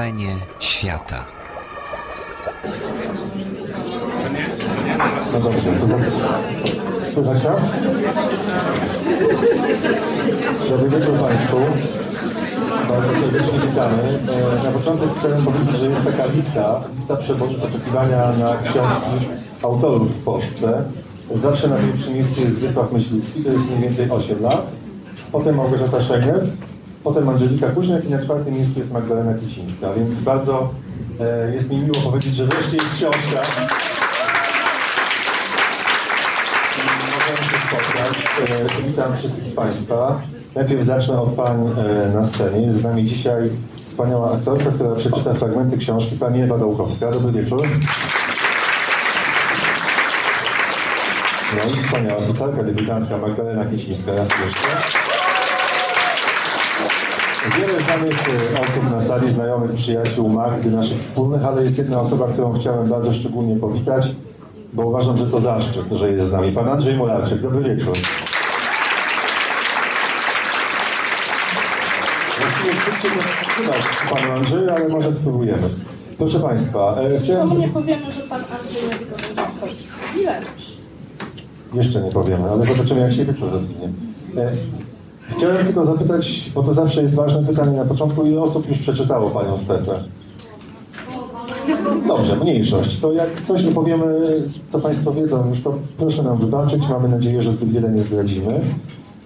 Wrażenie świata. No dobrze, słychać nas? Dobry wieczór Państwu. Bardzo serdecznie witamy. E, Na początek chciałem powiedzieć, że jest taka lista, lista przebożych oczekiwania na książki autorów w Polsce. Zawsze na pierwszym miejscu jest Wiesław Myśliwski, to jest mniej więcej 8 lat. Potem Małgorzata Szegert, potem Angelika Kuźniak i na czwartym miejscu jest Magdalena Kicińska. Więc bardzo e, jest mi miło powiedzieć, że wreszcie jest książka. Możemy się spotkać. E, Witam wszystkich Państwa. Najpierw zacznę od pań e, na scenie. Jest z nami dzisiaj wspaniała aktorka, która przeczyta fragmenty książki, pani Ewa Dołkowska. Dobry wieczór. No i wspaniała pisarka, debiutantka Magdalena Kicińska. Raz jeszcze. Znanych e, osób na sali, znajomych, przyjaciół, Magdy, naszych wspólnych, ale jest jedna osoba, którą chciałem bardzo szczególnie powitać, bo uważam, że to zaszczyt, że jest z nami. Pan Andrzej Mularczyk, dobry wieczór. Właściwie przydać panu Andrzeju, ale może spróbujemy. Proszę Państwa, e, chciałem... Nie powiemy, że pan Andrzej wchodzi. Ile? Jeszcze nie powiemy, ale zobaczymy, jak się wieczór rozwinie. E, Chciałem tylko zapytać, bo to zawsze jest ważne pytanie na początku, ile osób już przeczytało Panią Stefę? Dobrze, mniejszość. To jak coś nie powiemy, co Państwo wiedzą już, to proszę nam wybaczyć. Mamy nadzieję, że zbyt wiele nie zdradzimy.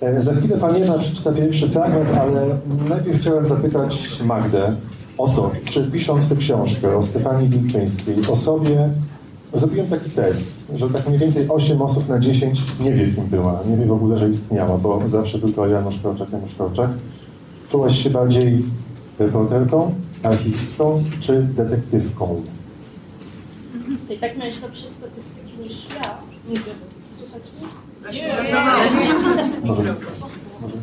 E, Za chwilę Pani Ewa przeczyta pierwszy fragment, ale najpierw chciałem zapytać Magdę o to, czy pisząc tę książkę o Stefanii Wilczyńskiej, o sobie, zrobiłem taki test, że tak mniej więcej 8 osób na 10 nie wie, kim była, nie wie w ogóle, że istniała, bo zawsze tylko Janusz Korczak, Janusz Korczak. Czułaś się bardziej reporterką, archiwistką czy detektywką? To i tak miałeś lepsze statystyki niż ja. Nie wiem, słuchać mnie? Może, może.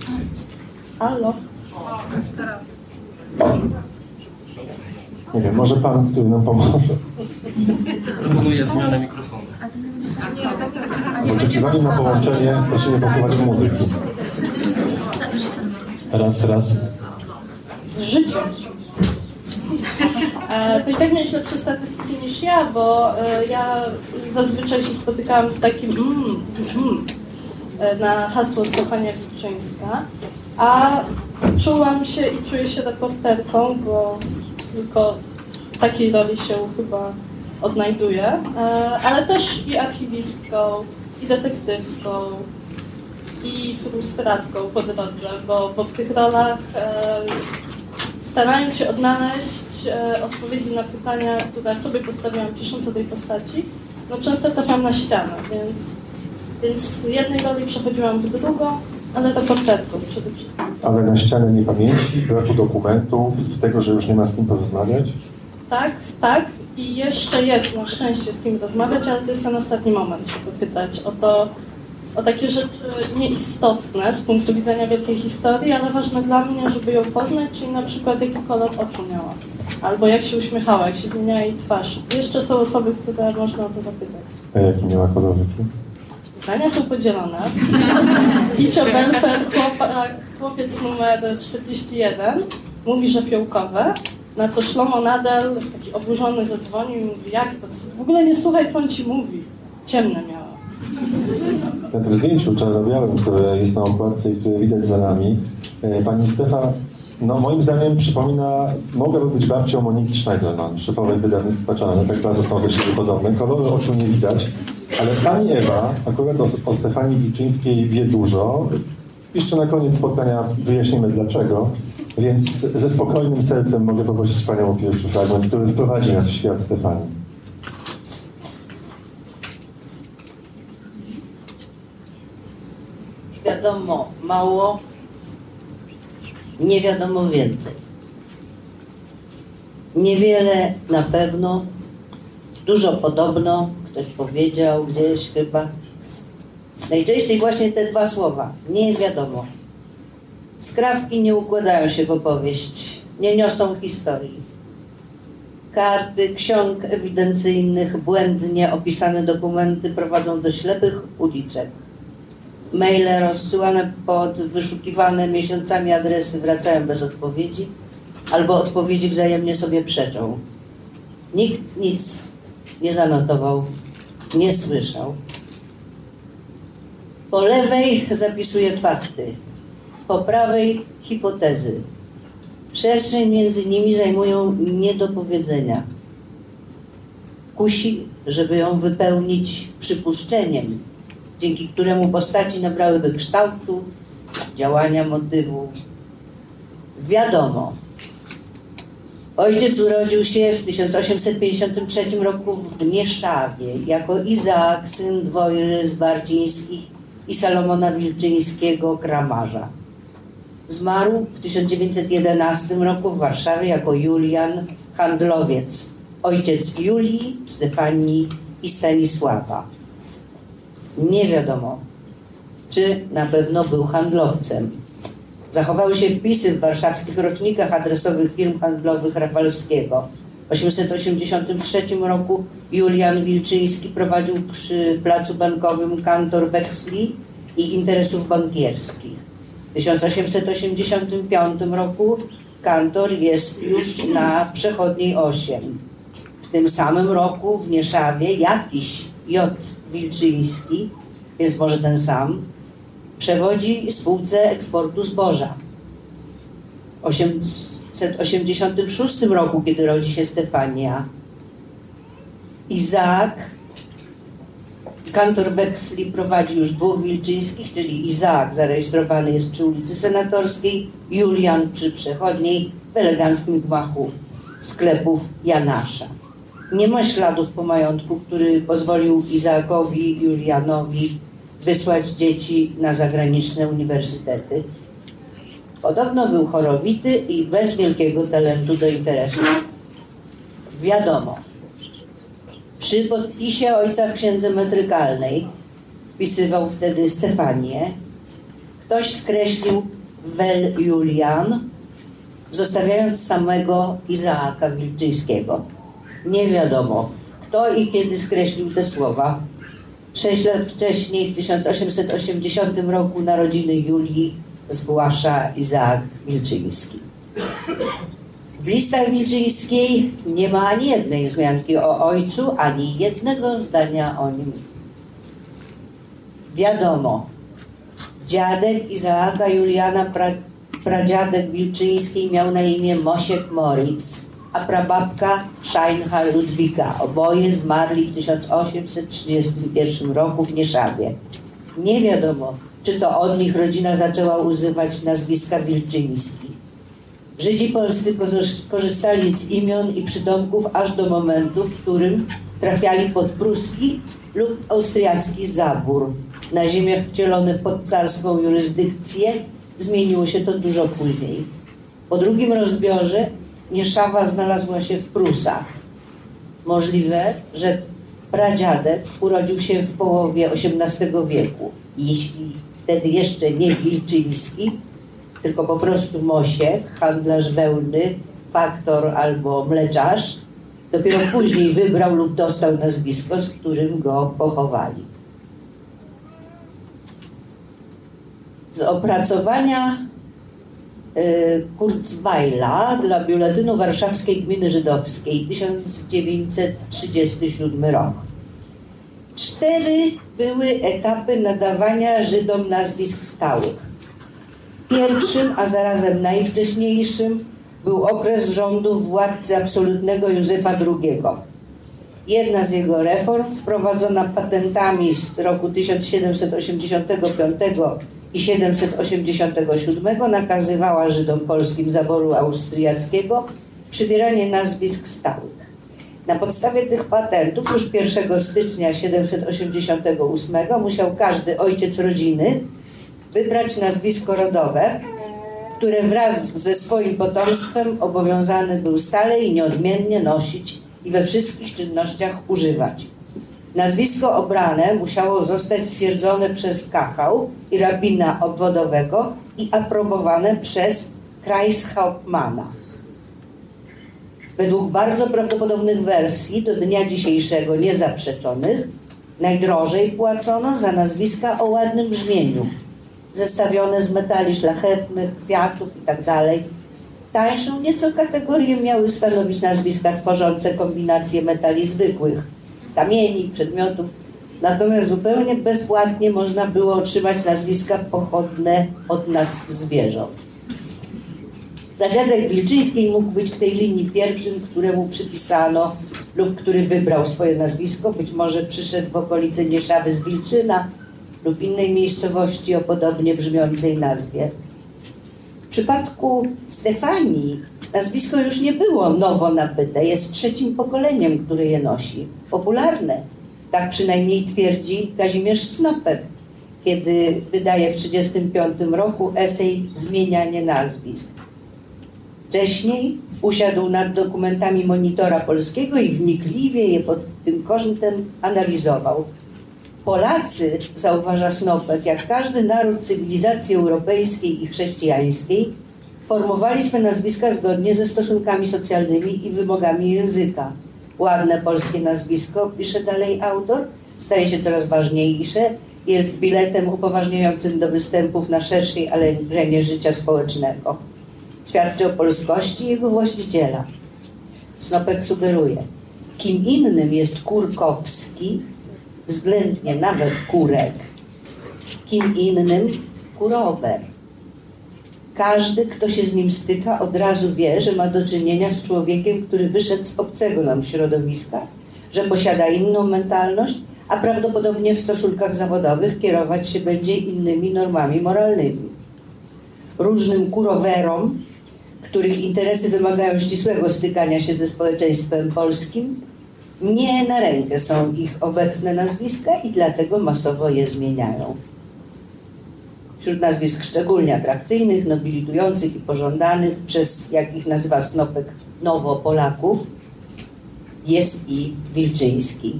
Halo? Nie wiem, może pan, który nam pomoże. Proponuję zmianę mikrofonu. W oczekiwaniu na połączenie proszę nie posuwać muzyki. Raz, raz. Z życiem. E, to i tak miałeś lepsze statystyki niż ja, bo e, ja zazwyczaj się spotykałam z takim mm, mm, e, na hasło Stefania Wilczyńska, a czułam się i czuję się reporterką, bo tylko w takiej roli się chyba odnajduję, e, ale też i archiwistką, i detektywką, i frustratką po drodze, bo, bo w tych rolach e, starając się odnaleźć e, odpowiedzi na pytania, które sobie postawiłam pisząc o tej postaci, no często trafiam na ścianę, więc, więc z jednej roli przechodziłam w drugą, ale reporterką przede wszystkim. Ale na ścianę niepamięci, braku dokumentów, tego, że już nie ma z kim porozmawiać? Tak, tak. I jeszcze jest na szczęście z kim rozmawiać, ale to jest ten ostatni moment, żeby pytać o to, o takie rzeczy nieistotne z punktu widzenia wielkiej historii, ale ważne dla mnie, żeby ją poznać, czyli na przykład jaki kolor oczu miała, albo jak się uśmiechała, jak się zmieniała jej twarz. Jeszcze są osoby, które można o to zapytać. A jaki miała kolor oczu? Zdania są podzielone. Icio Belfer, chłopak, chłopiec numer 41, mówi, że fiołkowe, na co Szlomo Nadel, taki oburzony, zadzwonił i mówi, jak to, w ogóle nie słuchaj, co on ci mówi. Ciemne miała. Na tym zdjęciu czarno-białym, które jest na okładce i które widać za nami, e, pani Stefa, no moim zdaniem przypomina, mogłaby być babcią Moniki Schneiderman, szefowej wydawnictwa Czarne, tak bardzo są do siebie podobne. Koloru oczu nie widać, ale pani Ewa akurat o, o Stefanii Wilczyńskiej wie dużo. Jeszcze na koniec spotkania wyjaśnimy dlaczego, więc ze spokojnym sercem mogę poprosić panią o pierwszy fragment, który wprowadzi nas w świat Stefanii. Wiadomo mało, nie wiadomo więcej. Niewiele na pewno, dużo podobno, ktoś powiedział gdzieś chyba. Najczęściej właśnie te dwa słowa, nie wiadomo. Skrawki nie układają się w opowieść, nie niosą historii. Karty ksiąg ewidencyjnych, błędnie opisane dokumenty prowadzą do ślepych uliczek. Maile rozsyłane pod wyszukiwane miesiącami adresy wracają bez odpowiedzi. albo odpowiedzi wzajemnie sobie przeczą. Nikt nic nie zanotował, nie słyszał. Po lewej zapisuje fakty, po prawej hipotezy. Przestrzeń między nimi zajmują niedopowiedzenia. Kusi, żeby ją wypełnić przypuszczeniem, dzięki któremu postaci nabrałyby kształtu, działania motywu. Wiadomo, ojciec urodził się w 1853 roku w Mieszawie jako Izaak, syn dwojry z Bardzińskich i Salomona Wilczyńskiego, kramarza. Zmarł w 1911 roku w Warszawie jako Julian, handlowiec, ojciec Julii, Stefanii i Stanisława. Nie wiadomo, czy na pewno był handlowcem. Zachowały się wpisy w warszawskich rocznikach adresowych firm handlowych Rafalskiego. W 883 roku Julian Wilczyński prowadził przy placu bankowym kantor weksli i interesów bankierskich. W 1885 roku kantor jest już na przechodniej 8. W tym samym roku w Nieszawie jakiś J. Wilczyński, więc może ten sam, przewodzi spółce eksportu zboża. W 886 roku, kiedy rodzi się Stefania, Izaak, kantor weksli prowadzi już dwóch Wilczyńskich, czyli Izaak zarejestrowany jest przy ulicy Senatorskiej, Julian przy Przechodniej w eleganckim gmachu sklepów Janasza. Nie ma śladów po majątku, który pozwolił Izaakowi Julianowi wysłać dzieci na zagraniczne uniwersytety. Podobno był chorowity i bez wielkiego talentu do interesu. Wiadomo, przy podpisie ojca w księdze metrykalnej wpisywał wtedy Stefanię. Ktoś skreślił Wel Julian, zostawiając samego Izaaka Wilczyńskiego. Nie wiadomo, kto i kiedy skreślił te słowa. Sześć lat wcześniej, w 1880 roku, narodziny Julii zgłasza Izaak Wilczyński. W listach Wilczyńskiej nie ma ani jednej wzmianki o ojcu, ani jednego zdania o nim. Wiadomo, dziadek Izaaka Juliana, pra, pradziadek Wilczyńskiej miał na imię Mosiek Moritz, a prababka Scheinha Ludwika. Oboje zmarli w 1831 roku w Nieszawie. Nie wiadomo, czy to od nich rodzina zaczęła używać nazwiska Wilczyński. Żydzi polscy korzystali z imion i przydomków aż do momentu, w którym trafiali pod pruski lub austriacki zabór. Na ziemiach wcielonych pod carską jurysdykcję zmieniło się to dużo później. Po drugim rozbiorze Nieszawa znalazła się w Prusach. Możliwe, że pradziadek urodził się w połowie XVIII wieku. Jeśli wtedy jeszcze nie Wilczyński, tylko po prostu Mosiek, handlarz wełny, faktor albo mleczarz, dopiero później wybrał lub dostał nazwisko, z którym go pochowali. Z opracowania Kurzweila dla Biuletynu Warszawskiej Gminy Żydowskiej 1937 rok. Cztery były etapy nadawania Żydom nazwisk stałych. Pierwszym, a zarazem najwcześniejszym był okres rządów władcy absolutnego Józefa II. Jedna z jego reform, wprowadzona patentami z roku 1785 i 787, nakazywała Żydom polskim zaboru austriackiego przybieranie nazwisk stałych. Na podstawie tych patentów już 1 stycznia 788 musiał każdy ojciec rodziny wybrać nazwisko rodowe, które wraz ze swoim potomstwem obowiązany był stale i nieodmiennie nosić i we wszystkich czynnościach używać. Nazwisko obrane musiało zostać stwierdzone przez kachał i rabina obwodowego i aprobowane przez Kreishauptmana. Według bardzo prawdopodobnych wersji do dnia dzisiejszego niezaprzeczonych najdrożej płacono za nazwiska o ładnym brzmieniu, zestawione z metali szlachetnych, kwiatów itd. Tańszą nieco kategorię miały stanowić nazwiska tworzące kombinacje metali zwykłych, kamieni, przedmiotów. Natomiast zupełnie bezpłatnie można było otrzymać nazwiska pochodne od nazw zwierząt. Pradziadek Wilczyńskiej mógł być w tej linii pierwszym, któremu przypisano lub który wybrał swoje nazwisko. Być może przyszedł w okolice Nieszawy z Wilczyna lub innej miejscowości o podobnie brzmiącej nazwie. W przypadku Stefanii nazwisko już nie było nowo nabyte, jest trzecim pokoleniem, które je nosi. Popularne, tak przynajmniej twierdzi Kazimierz Snopek, kiedy wydaje w 1935 roku esej Zmienianie nazwisk. Wcześniej usiadł nad dokumentami monitora polskiego i wnikliwie je pod tym kątem analizował. Polacy, zauważa Snopek, jak każdy naród cywilizacji europejskiej i chrześcijańskiej, formowali swe nazwiska zgodnie ze stosunkami socjalnymi i wymogami języka. Ładne polskie nazwisko, pisze dalej autor, staje się coraz ważniejsze, jest biletem upoważniającym do występów na szerszej arenie życia społecznego. Świadczy o polskości jego właściciela. Snopek sugeruje, kim innym jest Kurkowski, względnie nawet Kurek, kim innym Kurower. Każdy, kto się z nim styka, od razu wie, że ma do czynienia z człowiekiem, który wyszedł z obcego nam środowiska, że posiada inną mentalność, a prawdopodobnie w stosunkach zawodowych kierować się będzie innymi normami moralnymi. Różnym kurowerom, których interesy wymagają ścisłego stykania się ze społeczeństwem polskim, nie na rękę są ich obecne nazwiska i dlatego masowo je zmieniają. Wśród nazwisk szczególnie atrakcyjnych, nobilitujących i pożądanych przez, jak ich nazywa Snopek, nowo Polaków, jest i Wilczyński.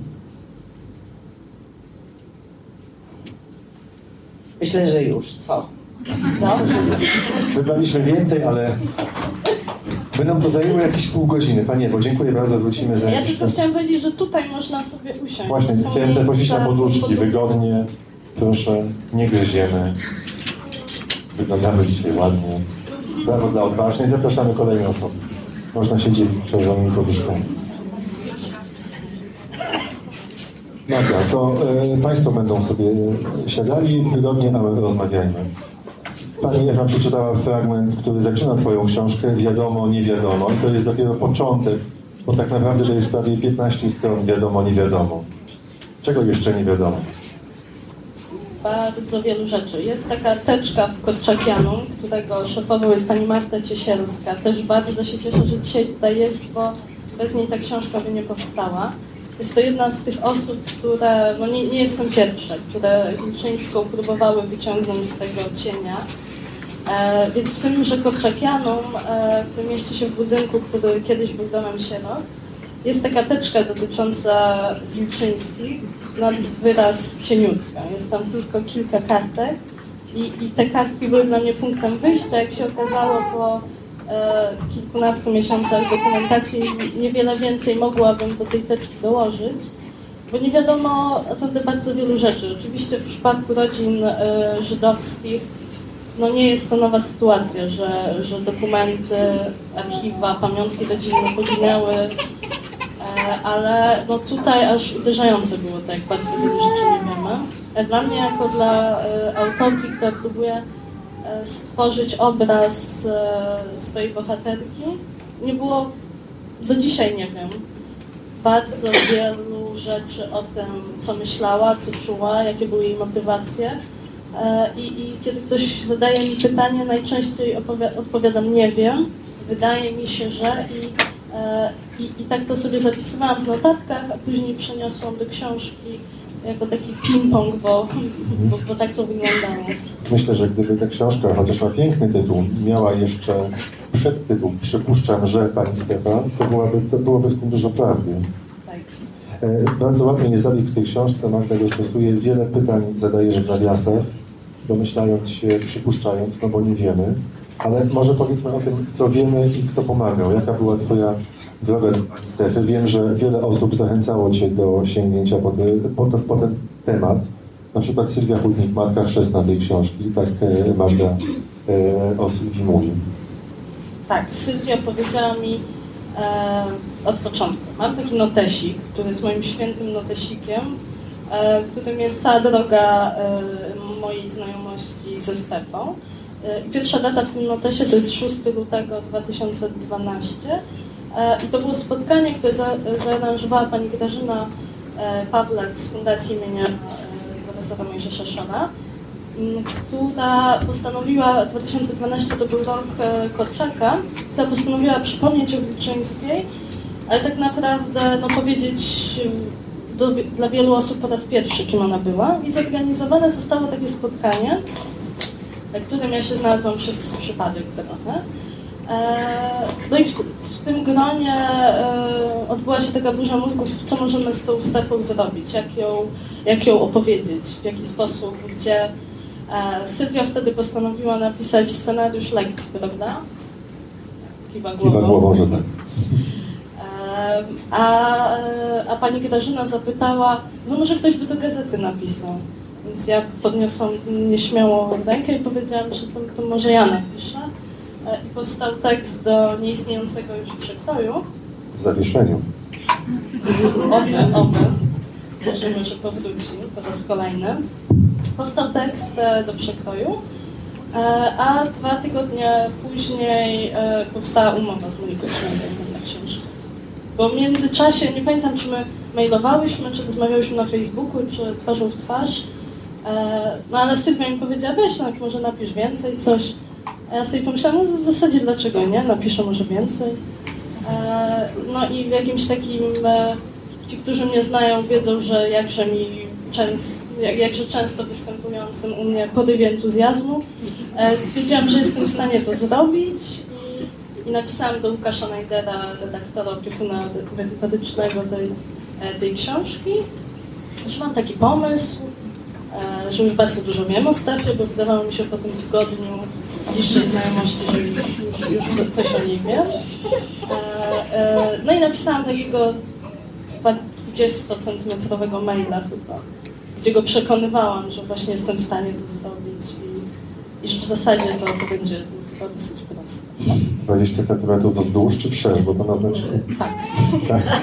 Myślę, że już. Co? Co? Wybraliśmy więcej, ale by nam to zajęło jakieś pół godziny. Panie Ewo, dziękuję bardzo, wrócimy za Ja tylko chciałam powiedzieć, że tutaj można sobie usiąść. Właśnie, Są chciałem zaprosić na poduszki, wygodnie. Proszę, nie gryziemy. Wyglądamy dzisiaj ładnie. Brawo dla odważnej. Zapraszamy kolejne osoby. Można się dzielić czerwonymi poduszkami. Dobra, to e, Państwo będą sobie siadali wygodnie, a my rozmawiajmy. Pani Ewa przeczytała fragment, który zaczyna Twoją książkę Wiadomo, nie wiadomo. I to jest dopiero początek, bo tak naprawdę to jest prawie 15 stron Wiadomo, nie wiadomo. Czego jeszcze nie wiadomo? bardzo wielu rzeczy. Jest taka teczka w Korczakianu, którego szefową jest pani Marta Ciesielska. Też bardzo się cieszę, że dzisiaj tutaj jest, bo bez niej ta książka by nie powstała. Jest to jedna z tych osób, które, no nie, nie jestem pierwsza, które Wilczyńską próbowały wyciągnąć z tego cienia. E, więc w tymże Korczakianum, e, który mieści się w budynku, który kiedyś był domem sierot, jest taka teczka dotycząca Wilczyńskich, na wyraz cieniutka. Jest tam tylko kilka kartek i, i te kartki były dla mnie punktem wyjścia. Jak się okazało po e, kilkunastu miesiącach dokumentacji, niewiele więcej mogłabym do tej teczki dołożyć, bo nie wiadomo naprawdę bardzo wielu rzeczy. Oczywiście w przypadku rodzin e, żydowskich no nie jest to nowa sytuacja, że, że dokumenty, archiwa, pamiątki rodzinne poginęły, E, ale no tutaj aż uderzające było to, jak bardzo wielu rzeczy nie wiemy. E, Dla mnie, jako dla e, autorki, która próbuje stworzyć obraz swojej bohaterki, nie było, do dzisiaj nie wiem, bardzo wielu rzeczy o tym, co myślała, co czuła, jakie były jej motywacje. E, I, I kiedy ktoś zadaje mi pytanie, najczęściej odpowiadam nie wiem, wydaje mi się, że i E, I, I tak to sobie zapisywałam w notatkach, a później przeniosłam do książki jako taki ping-pong, bo, bo, bo tak to wyglądało. Myślę, że gdyby ta książka, chociaż ma piękny tytuł, miała jeszcze przedtytuł Przypuszczam, że Pani Stefan, to byłaby, to byłoby w tym dużo prawdy. Tak. E, Bardzo ładny jest zabieg w tej książce, Magda go stosuje. Wiele pytań zadajesz w nawiasach, domyślając się, przypuszczając, no bo nie wiemy. Ale może powiedzmy o tym, co wiemy i kto pomagał. Jaka była Twoja droga, Stefy? Wiem, że wiele osób zachęcało Cię do sięgnięcia po, po, po ten temat. Na przykład Sylwia Chudnik, matka chrzestna tej książki, tak e, Magda e, o Sylwii mówi. tak, Sylwia powiedziała mi e, od początku. Mam taki notesik, który jest moim świętym notesikiem, e, którym jest cała droga e, mojej znajomości ze Stepą. E, pierwsza data w tym notesie to jest 6 lutego 2012 e, i to było spotkanie, które za, zaaranżowała pani Grażyna e, Pawlak z Fundacji imienia profesora Mojżesza Szona która postanowiła, 2012 to był rok Korczaka, która postanowiła przypomnieć o Wilczyńskiej, ale tak naprawdę no, powiedzieć do, dla wielu osób po raz pierwszy, kim ona była. I zorganizowane zostało takie spotkanie, na którym ja się znalazłam przez przypadek trochę. E, No i w, w tym gronie e, odbyła się taka burza mózgów, co możemy z tą strefą zrobić, jak ją, jak ją opowiedzieć, w jaki sposób, gdzie E, Sylwia wtedy postanowiła napisać scenariusz lekcji, prawda? Kiwa głową. Kiwa głową, że tak. A, a pani Grażyna zapytała, no może ktoś by do gazety napisał. Więc ja podniosłam nieśmiało rękę i powiedziałam, że to, to może ja napiszę. E, I powstał tekst do nieistniejącego już przekroju. W zawieszeniu. Oby, oby. Wierzymy, że powróci po raz kolejny. Powstał tekst e, do przekroju, e, a dwa tygodnie później powstała umowa z Moniką Szmendem na książkę. Bo w międzyczasie, nie pamiętam czy my mailowałyśmy, czy rozmawiałyśmy na Facebooku, czy twarzą w twarz, e, no ale Sylwia mi powiedziała, weź, no, może napisz więcej, coś. A ja sobie pomyślałam, no w zasadzie dlaczego nie, napiszę może więcej. E, No i w jakimś takim, e, ci, którzy mnie znają, wiedzą, że jakże mi częst, jak, jakże często występującym u mnie porywie entuzjazmu, stwierdziłam, że jestem w stanie to zrobić napisałam do Łukasza Najdera, redaktora opiekuna merytorycznego tej, e, tej książki, że mam taki pomysł, e, że już bardzo dużo wiem o Stefie, bo wydawało mi się po tym tygodniu bliższej znajomości, że już, już, już co- coś o niej wiem. E, No i napisałam takiego 20-centymetrowego maila chyba, gdzie go przekonywałam, że właśnie jestem w stanie to zrobić i, i że w zasadzie to będzie chyba dosyć proste. 20 cm wzdłuż czy wszerz, bo to ma znaczenie. Tak. Tak.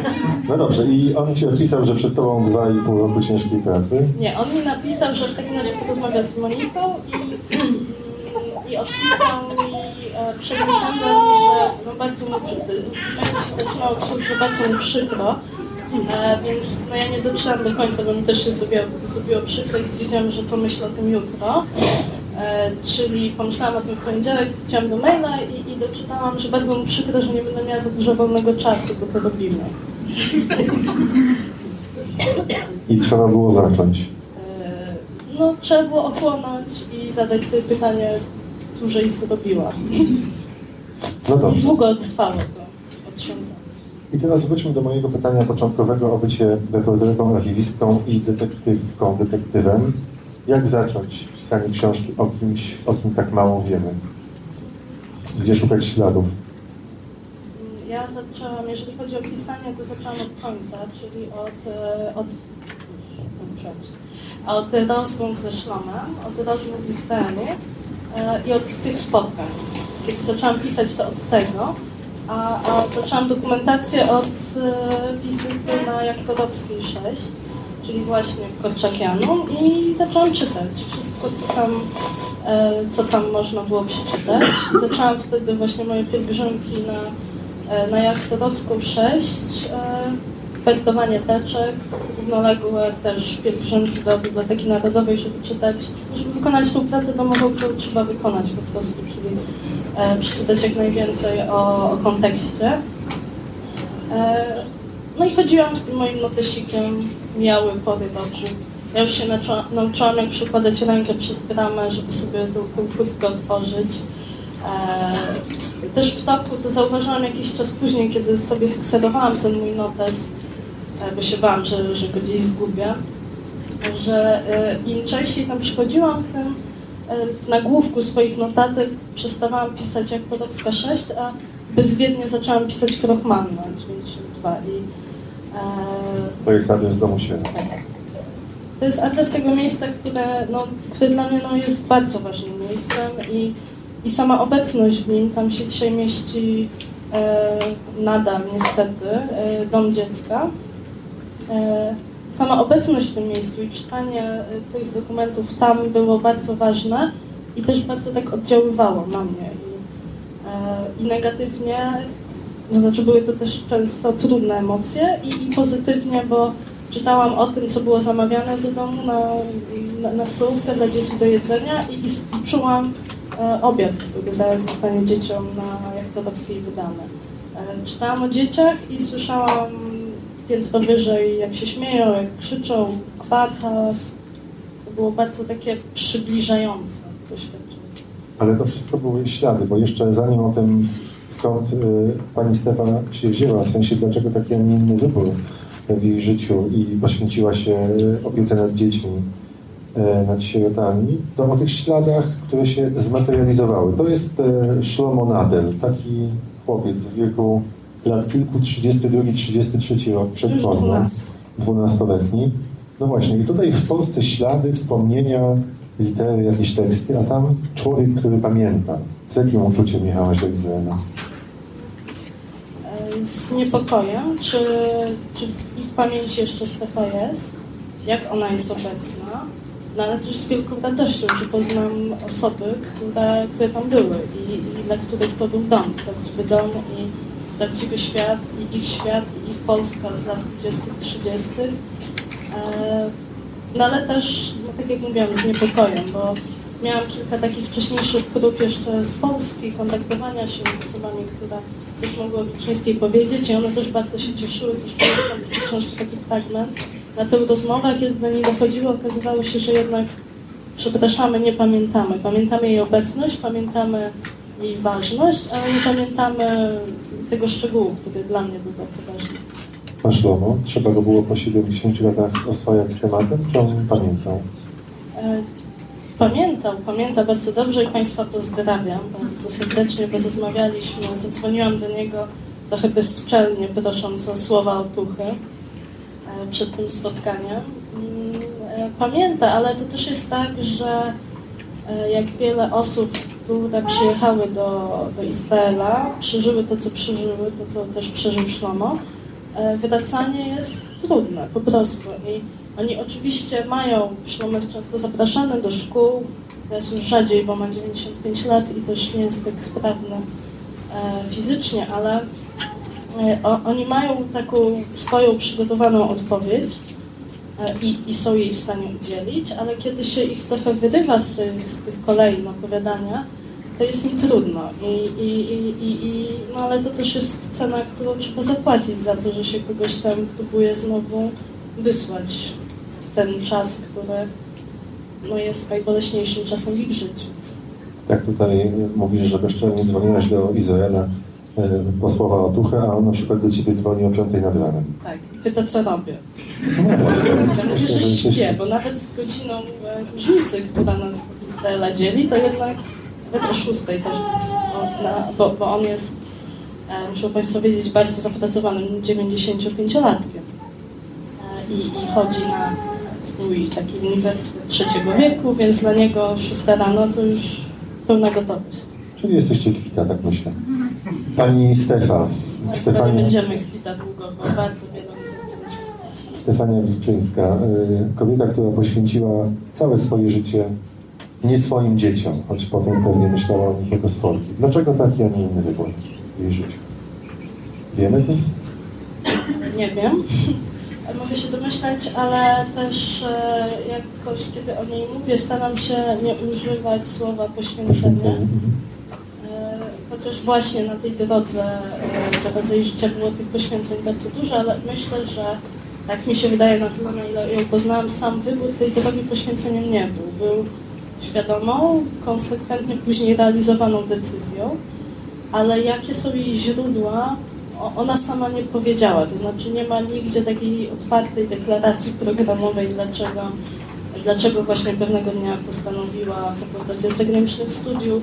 No dobrze, i on ci odpisał, że przed tobą 2,5 roku ciężkiej pracy. Nie, on mi napisał, że w takim razie porozmawia z Moniką i, i odpisał mi e, przed weekendem, że no bardzo mu przykro, się zaczynało że bardzo mu przykro, e, więc no ja nie dotrzymam do końca, bo mi też się zrobiło, zrobiło przykro i stwierdziłam, że pomyślę o tym jutro. E, czyli pomyślałam o tym w poniedziałek, wróciłam do maila i, i doczytałam, że bardzo mu przykro, że nie będę miała za dużo wolnego czasu, bo to robimy. I trzeba było zacząć. E, No, trzeba było ochłonąć i zadać sobie pytanie, cóżeś zrobiła. No dobrze. Długo trwało to otrząsanie. I teraz wróćmy do mojego pytania początkowego o bycie reporterką, archiwistką i detektywką, detektywem. Jak zacząć pisanie książki o kimś, o kim tak mało wiemy? Gdzie szukać śladów? Ja zaczęłam, jeżeli chodzi o pisanie, to zaczęłam od końca, czyli od, e, od, odprzejdź, od rozmów ze Szlomem, od rozmów Izraelu e, i od tych spotkań. Kiedy zaczęłam pisać, to od tego, a, a zaczęłam dokumentację od e, wizyty na Jaktorowskiej 6, czyli właśnie Korczakianu i zaczęłam czytać wszystko, co tam, e, co tam można było przeczytać. Zaczęłam wtedy właśnie moje pielgrzymki na e, na Jaktorowską 6, e, wertowanie teczek, równoległe też pielgrzymki do Biblioteki Narodowej, żeby czytać, żeby wykonać tą pracę domową, którą trzeba wykonać po prostu, czyli przeczytać jak najwięcej o, o kontekście. No i chodziłam z tym moim notesikiem, miały pory roku. Ja już się nauczyłam, jak przykładać rękę przez bramę, żeby sobie tą, furtkę otworzyć. E, też w toku to zauważyłam jakiś czas później, kiedy sobie skserowałam ten mój notes, e, bo się bałam, że, że go gdzieś zgubię, że e, im częściej tam przychodziłam, tym w nagłówku swoich notatek przestawałam pisać jak Torowska 6, a bezwiednie zaczęłam pisać Krochmanna 92 i e, To jest adres domu święta. to jest adres tego miejsca, które, no, które dla mnie no, jest bardzo ważnym miejscem i, i i sama obecność w nim, tam się dzisiaj mieści e, nadal niestety e, dom dziecka. E, sama obecność w tym miejscu i czytanie e, tych dokumentów tam było bardzo ważne i też bardzo tak oddziaływało na mnie. I, e, i negatywnie, to znaczy były to też często trudne emocje i, i pozytywnie, bo czytałam o tym, co było zamawiane do domu na, na, na stołówkę dla dzieci do jedzenia i, i, czułam e, obiad, który zaraz zostanie dzieciom na Jachtowskiej wydany. E, czytałam o dzieciach i słyszałam piętro wyżej, jak się śmieją, jak krzyczą, kwar, hałas. To było bardzo takie przybliżające doświadczenie. Ale to wszystko były ślady, bo jeszcze zanim o tym, skąd y, pani Stefa się wzięła, w sensie dlaczego taki, a nie inny wybór w jej życiu i poświęciła się y, opiece nad dziećmi, y, nad sierotami, to o tych śladach, które się zmaterializowały. To jest Shlomo Nadel, taki chłopiec w wieku lat kilku, 32, 33 rok przed wojną. 12. 12-letni. No właśnie, i tutaj w Polsce ślady, wspomnienia, litery, jakieś teksty, a tam człowiek, który pamięta. Z jakim uczuciem jechałaś do Izraela? Z niepokojem, czy, czy ich pamięci jeszcze Stefa jest, jak ona jest obecna, no ale też z wielką radością, że poznam osoby, które, które tam były i, i dla których to był dom, prawdziwy dom i prawdziwy świat i ich świat i ich Polska z lat 20-30. E, No ale też, no tak jak mówiłam, z niepokojem, bo miałam kilka takich wcześniejszych prób jeszcze z Polski, kontaktowania się z osobami, które coś mogły o Wilczyńskiej powiedzieć i one też bardzo się cieszyły, zresztą jest w książce taki fragment na tę rozmowę, a kiedy do niej dochodziło, okazywało się, że jednak przepraszamy, nie pamiętamy. Pamiętamy jej obecność, pamiętamy jej ważność, ale nie pamiętamy tego szczegółu, który dla mnie był bardzo ważny. A Szlomo, trzeba go było po 70 latach oswajać z tematem, czy on pamiętał? E, Pamiętał, pamięta bardzo dobrze i Państwa pozdrawiam bardzo serdecznie, bo rozmawialiśmy, zadzwoniłam do niego trochę bezczelnie, prosząc o słowa otuchy e, przed tym spotkaniem. Mm, e, Pamięta, ale to też jest tak, że e, jak wiele osób, które przyjechały do, do Izraela, przeżyły to, co przeżyły, to, co też przeżył Szlomo, wracanie jest trudne, po prostu. I oni oczywiście mają, Szlomo jest często zapraszany do szkół, teraz już rzadziej, bo ma 95 lat i też nie jest tak sprawny e, fizycznie, ale e, oni mają taką swoją przygotowaną odpowiedź e, i, i są jej w stanie udzielić, ale kiedy się ich trochę wyrywa z tych, z tych kolei opowiadania, to jest im trudno. I, i, i, i, no ale to też jest cena, którą trzeba zapłacić za to, że się kogoś tam próbuje znowu wysłać w ten czas, który no, jest najboleśniejszym czasem w ich życiu. Jak tutaj mówisz, że bezczelnie dzwoniłaś do Izraela e, po słowa otuchy, a on na przykład do ciebie dzwoni o 5 nad ranem. Tak, i pyta, co robię. No ja mówię, że śpię, bo nawet z godziną e, różnicy, która nas od Izraela dzieli, to jednak nawet o szóstej też, na, bo, bo on jest, e, muszą Państwo wiedzieć, bardzo zapracowanym 95-latkiem. E, i, I chodzi na swój taki uniwersytet trzeciego wieku, więc dla niego szósta rano to już pełna gotowość. Czyli jesteście kwita, tak myślę. Pani Stefa. Chyba nie będziemy kwita długo, bo bardzo wiele. Stefania Wilczyńska, y, kobieta, która poświęciła całe swoje życie nie swoim dzieciom, choć potem pewnie myślała o nich jako swoich. Dlaczego taki, a nie inny wybór w jej życiu? Wiemy to? Nie wiem. Mogę się domyślać, ale też e, jakoś, kiedy o niej mówię, staram się nie używać słowa poświęcenie. Mhm. Chociaż właśnie na tej drodze, drodze jej życia było tych poświęceń bardzo dużo, ale myślę, że tak mi się wydaje na tyle, na ile ją poznałam, sam wybór tej drogi poświęceniem nie był. Był świadomą, konsekwentnie później realizowaną decyzją, ale jakie są jej źródła, ona sama nie powiedziała. To znaczy nie ma nigdzie takiej otwartej deklaracji programowej, dlaczego, dlaczego właśnie pewnego dnia postanowiła po powrocie z zagranicznych studiów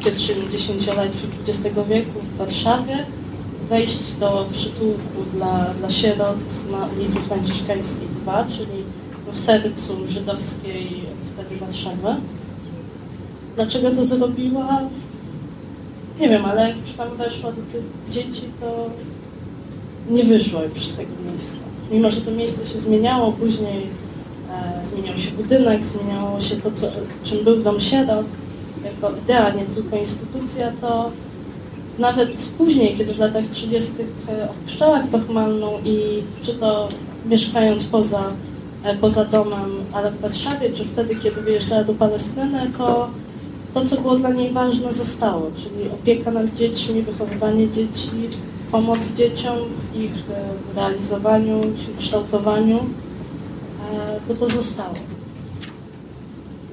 w pierwszym dziesięcioleciu XX wieku w Warszawie wejść do przytułku dla, dla sierot na ulicy Franciszkańskiej 2, czyli w sercu żydowskiej Warszawy. Dlaczego to zrobiła? nie wiem, ale jak już weszła do tych dzieci, to nie wyszła już z tego miejsca. Mimo, że to miejsce się zmieniało, później e, zmieniał się budynek, zmieniało się to, co, czym był dom sierot, jako idea, nie tylko instytucja, to nawet później, kiedy w latach 30. e, opuszczała Pachmalną i czy to mieszkając poza, poza domem, ale w Warszawie, czy wtedy, kiedy wyjeżdżała do Palestyny, to to, co było dla niej ważne, zostało, czyli opieka nad dziećmi, wychowywanie dzieci, pomoc dzieciom w ich e, realizowaniu, w kształtowaniu, e, to to zostało.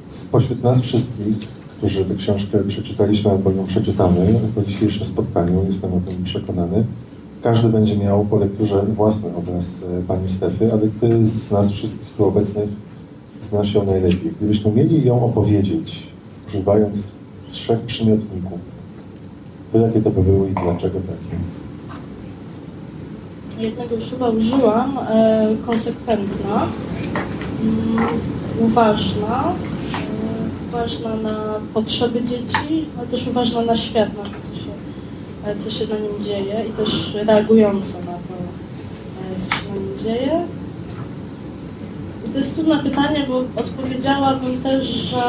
Spośród nas wszystkich, którzy tę książkę przeczytaliśmy albo ją przeczytamy po dzisiejszym spotkaniu, jestem o tym przekonany, każdy będzie miał po lekturze własny obraz e, pani Stefy, ale ty z nas wszystkich tu obecnych znasz ją najlepiej. Gdybyśmy mieli ją opowiedzieć, używając trzech przymiotników, to jakie to by były i dlaczego takie? Jednego już chyba użyłam, e, konsekwentna, mm, uważna, e, uważna na potrzeby dzieci, ale też uważna na świat, na to, co co się na nim dzieje i też reagująca na to, e, co się na nim dzieje. I to jest trudne pytanie, bo odpowiedziałabym też, że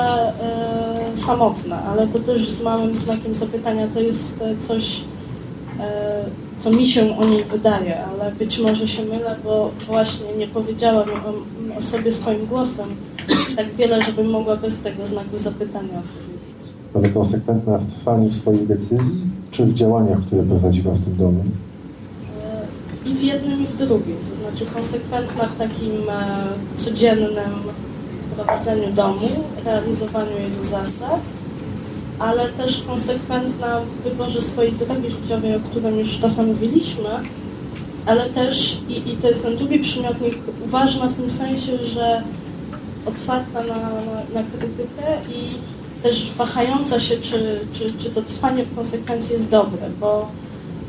e, samotna, ale to też z małym znakiem zapytania to jest e, coś, e, co mi się o niej wydaje, ale być może się mylę, bo właśnie nie powiedziałam o, o sobie swoim głosem tak wiele, żebym mogła bez tego znaku zapytania odpowiedzieć. Ale konsekwentna w trwaniu swojej decyzji, czy w działaniach, które prowadziła w tym domu? I w jednym, i w drugim. To znaczy konsekwentna w takim e, codziennym prowadzeniu domu, realizowaniu jego zasad, ale też konsekwentna w wyborze swojej drogi życiowej, o którym już trochę mówiliśmy, ale też, i, i to jest ten drugi przymiotnik, uważna w tym sensie, że otwarta na, na, na krytykę i też wahająca się, czy, czy, czy to trwanie w konsekwencji jest dobre, bo,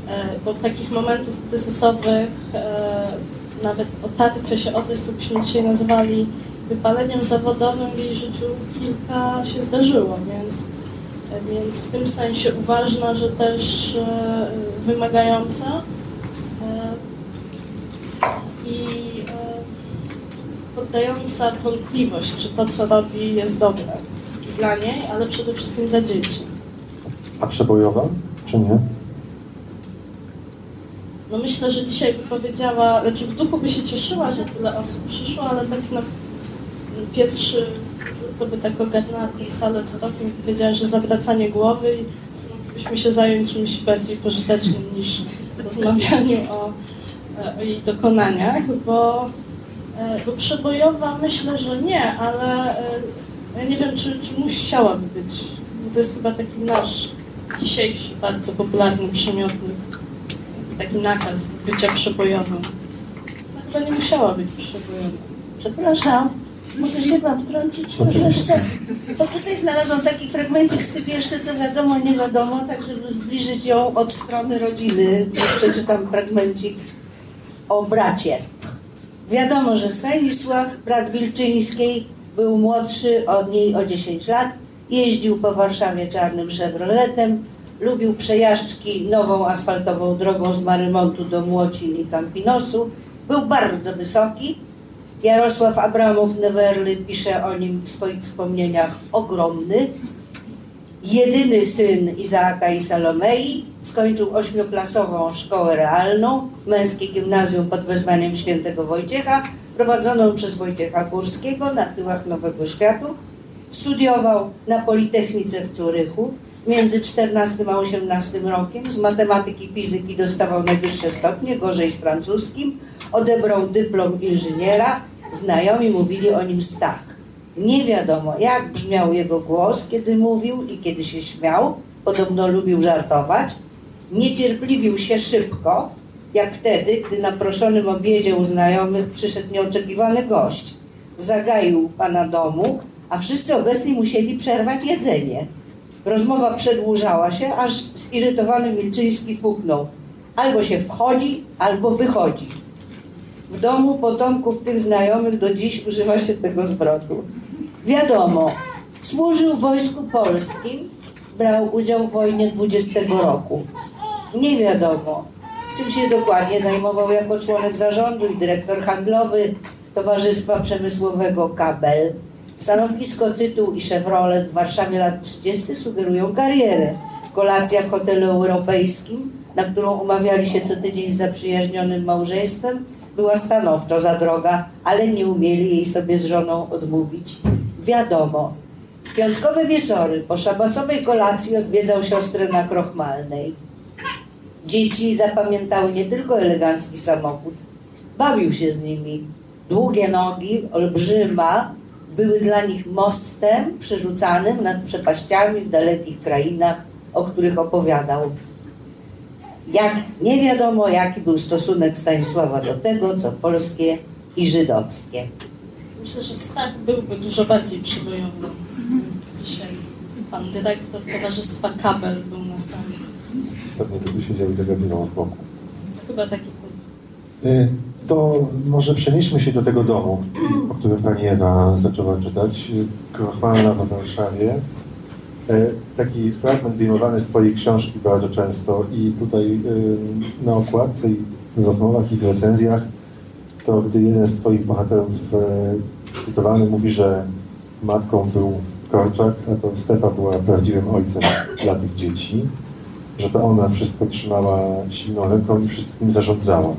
e, bo takich momentów kryzysowych, e, nawet otarcie się o coś, co byśmy dzisiaj nazywali wypaleniem zawodowym w jej życiu kilka się zdarzyło, więc, więc w tym sensie uważna, że też e, wymagająca. I poddająca wątpliwość, czy to, co robi, jest dobre dla niej, ale przede wszystkim dla dzieci. A przebojowa, czy nie? No myślę, że dzisiaj by powiedziała, znaczy w duchu by się cieszyła, że tyle osób przyszło, ale tak na pierwszy to by tak ogarnęła tę salę wzrokiem i powiedziała, że zawracanie głowy i moglibyśmy się zająć czymś bardziej pożytecznym niż rozmawianiu o, o jej dokonaniach, bo, e, bo przebojowa myślę, że nie, ale e, ja nie wiem, czy, czy musiałaby być. To jest chyba taki nasz dzisiejszy, bardzo popularny przymiotnik taki nakaz bycia przebojowym. No, chyba nie musiała być przebojowa. Przepraszam, mogę się Wam wtrącić troszeczkę? Bo tutaj znalazłam taki fragmencik z tych jeszcze, co wiadomo, nie wiadomo, tak żeby zbliżyć ją od strony rodziny. Przeczytam fragmencik o bracie. Wiadomo, że Stanisław, brat Wilczyńskiej, był młodszy od niej o 10 lat, jeździł po Warszawie czarnym Chevroletem, lubił przejażdżki nową asfaltową drogą z Marymontu do Młocin i Campinosu, był bardzo wysoki. Jarosław Abramow Newerly pisze o nim w swoich wspomnieniach ogromny. Jedyny syn Izaaka i Salomei, skończył ośmioklasową szkołę realną, męskie gimnazjum pod wezwaniem świętego Wojciecha, prowadzoną przez Wojciecha Górskiego na tyłach Nowego Światu. Studiował na Politechnice w Curychu. Między 14 a 18 rokiem z matematyki i fizyki dostawał najwyższe stopnie, gorzej z francuskim. Odebrał dyplom inżyniera. Znajomi mówili o nim Stach. Nie wiadomo, jak brzmiał jego głos, kiedy mówił i kiedy się śmiał. Podobno lubił żartować. Niecierpliwił się szybko, jak wtedy, gdy na proszonym obiedzie u znajomych przyszedł nieoczekiwany gość. Zagaił pana domu, a wszyscy obecni musieli przerwać jedzenie. Rozmowa przedłużała się, aż zirytowany Milczyński puknął. Albo się wchodzi, albo wychodzi. W domu potomków tych znajomych do dziś używa się tego zwrotu. Wiadomo, służył w Wojsku Polskim, brał udział w wojnie 20 roku. Nie wiadomo, czym się dokładnie zajmował jako członek zarządu i dyrektor handlowy Towarzystwa Przemysłowego Kabel. Stanowisko, tytuł i Chevrolet w Warszawie lat 30. sugerują karierę. Kolacja w hotelu europejskim, na którą umawiali się co tydzień z zaprzyjaźnionym małżeństwem, była stanowczo za droga, ale nie umieli jej sobie z żoną odmówić. Wiadomo, piątkowe wieczory po szabasowej kolacji odwiedzał siostrę na Krochmalnej. Dzieci zapamiętały nie tylko elegancki samochód, bawił się z nimi. Długie nogi, olbrzyma, były dla nich mostem przerzucanym nad przepaściami w dalekich krainach, o których opowiadał. Jak nie wiadomo, jaki był stosunek Stanisława do tego, co polskie i żydowskie. Myślę, że Stach byłby dużo bardziej przybojowy. Dzisiaj pan dyrektor Towarzystwa Kabel był na sali. Pewnie by tu siedział i dogadywał z boku. Chyba taki typ. Y, To może przenieśmy się do tego domu, o którym pani Ewa zaczęła czytać. Krochmalna w Warszawie. Y, Taki fragment wyjmowany z twojej książki bardzo często i tutaj y, na okładce i w rozmowach i w recenzjach, to gdy jeden z twoich bohaterów y, cytowany mówi, że matką był Korczak, a to Stefa była prawdziwym ojcem dla tych dzieci, że to ona wszystko trzymała silną ręką i wszystkim zarządzała.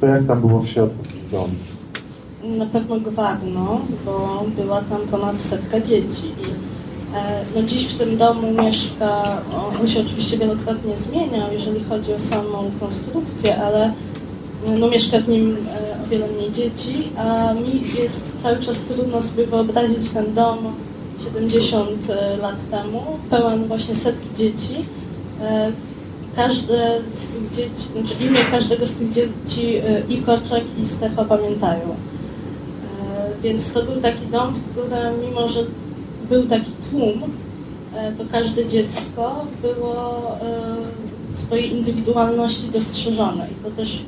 To jak tam było w środku w domu? Na pewno gwarno, bo była tam ponad setka dzieci. E, no dziś w tym domu mieszka, on się oczywiście wielokrotnie zmieniał, jeżeli chodzi o samą konstrukcję, ale no, mieszka w nim e, o wiele mniej dzieci, a mi jest cały czas trudno sobie wyobrazić ten dom 70 lat temu, pełen właśnie setki dzieci. E, Każde z tych dzieci, znaczy imię każdego z tych dzieci e, i Korczak i Stefa pamiętają. E, Więc to był taki dom, w którym mimo, że był taki tłum, e, to każde dziecko było e, w swojej indywidualności dostrzeżone. I to też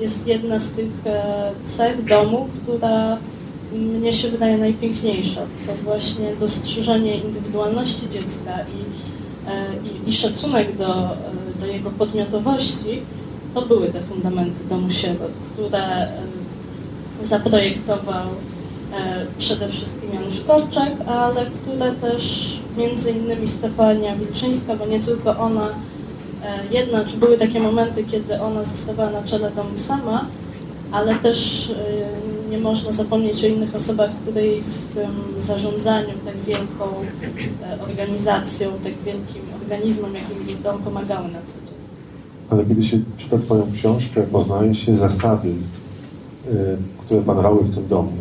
jest jedna z tych e, cech domu, która mnie się wydaje najpiękniejsza. To właśnie dostrzeżenie indywidualności dziecka i, e, i, i szacunek do, do jego podmiotowości, to były te fundamenty domu sierot, które e, zaprojektował e, przede wszystkim Janusz Korczak, ale które też między innymi Stefania Wilczyńska, bo nie tylko ona, e, jednak były takie momenty, kiedy ona zostawała na czele domu sama, ale też nie można zapomnieć o innych osobach, które w tym zarządzaniu tak wielką e, organizacją, tak wielkim organizmem, jakim dom, pomagały na co dzień. Ale kiedy się czyta twoją książkę, poznaje się zasady, y, które panowały w tym domu,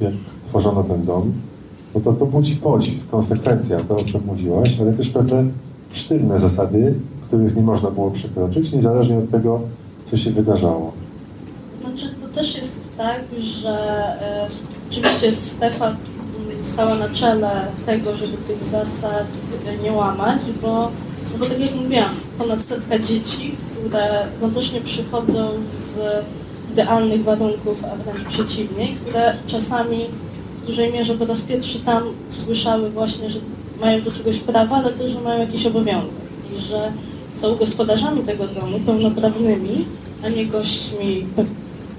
jak tworzono ten dom, no to to budzi podziw, konsekwencja, to o czym mówiłaś, ale też pewne sztywne zasady, których nie można było przekroczyć, niezależnie od tego, co się wydarzało. To znaczy, to też jest tak, że e, oczywiście Stefa mm, stała na czele tego, żeby tych zasad nie łamać, bo, no bo tak jak mówiłam, ponad setka dzieci, które no też nie przychodzą z idealnych warunków, a wręcz przeciwnie, które czasami w dużej mierze po raz pierwszy tam słyszały właśnie, że mają do czegoś prawa, ale też, że mają jakiś obowiązek. I że są gospodarzami tego domu pełnoprawnymi, a nie gośćmi,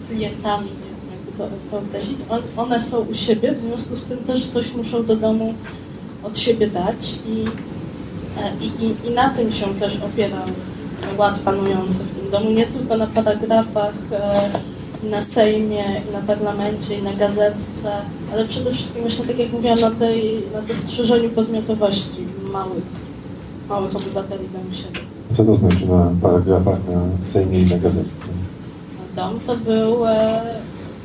klientami, określić. On, one są u siebie, w związku z tym też coś muszą do domu od siebie dać i, e, i, i, i na tym się też opierał ład panujący w tym domu, nie tylko na paragrafach e, i na Sejmie, i na parlamencie, i na gazetce, ale przede wszystkim właśnie tak jak mówiłam, na, tej, na dostrzeżeniu podmiotowości małych, małych obywateli domu siebie. Co to znaczy na paragrafach na Sejmie i na gazetce? Dom to był e,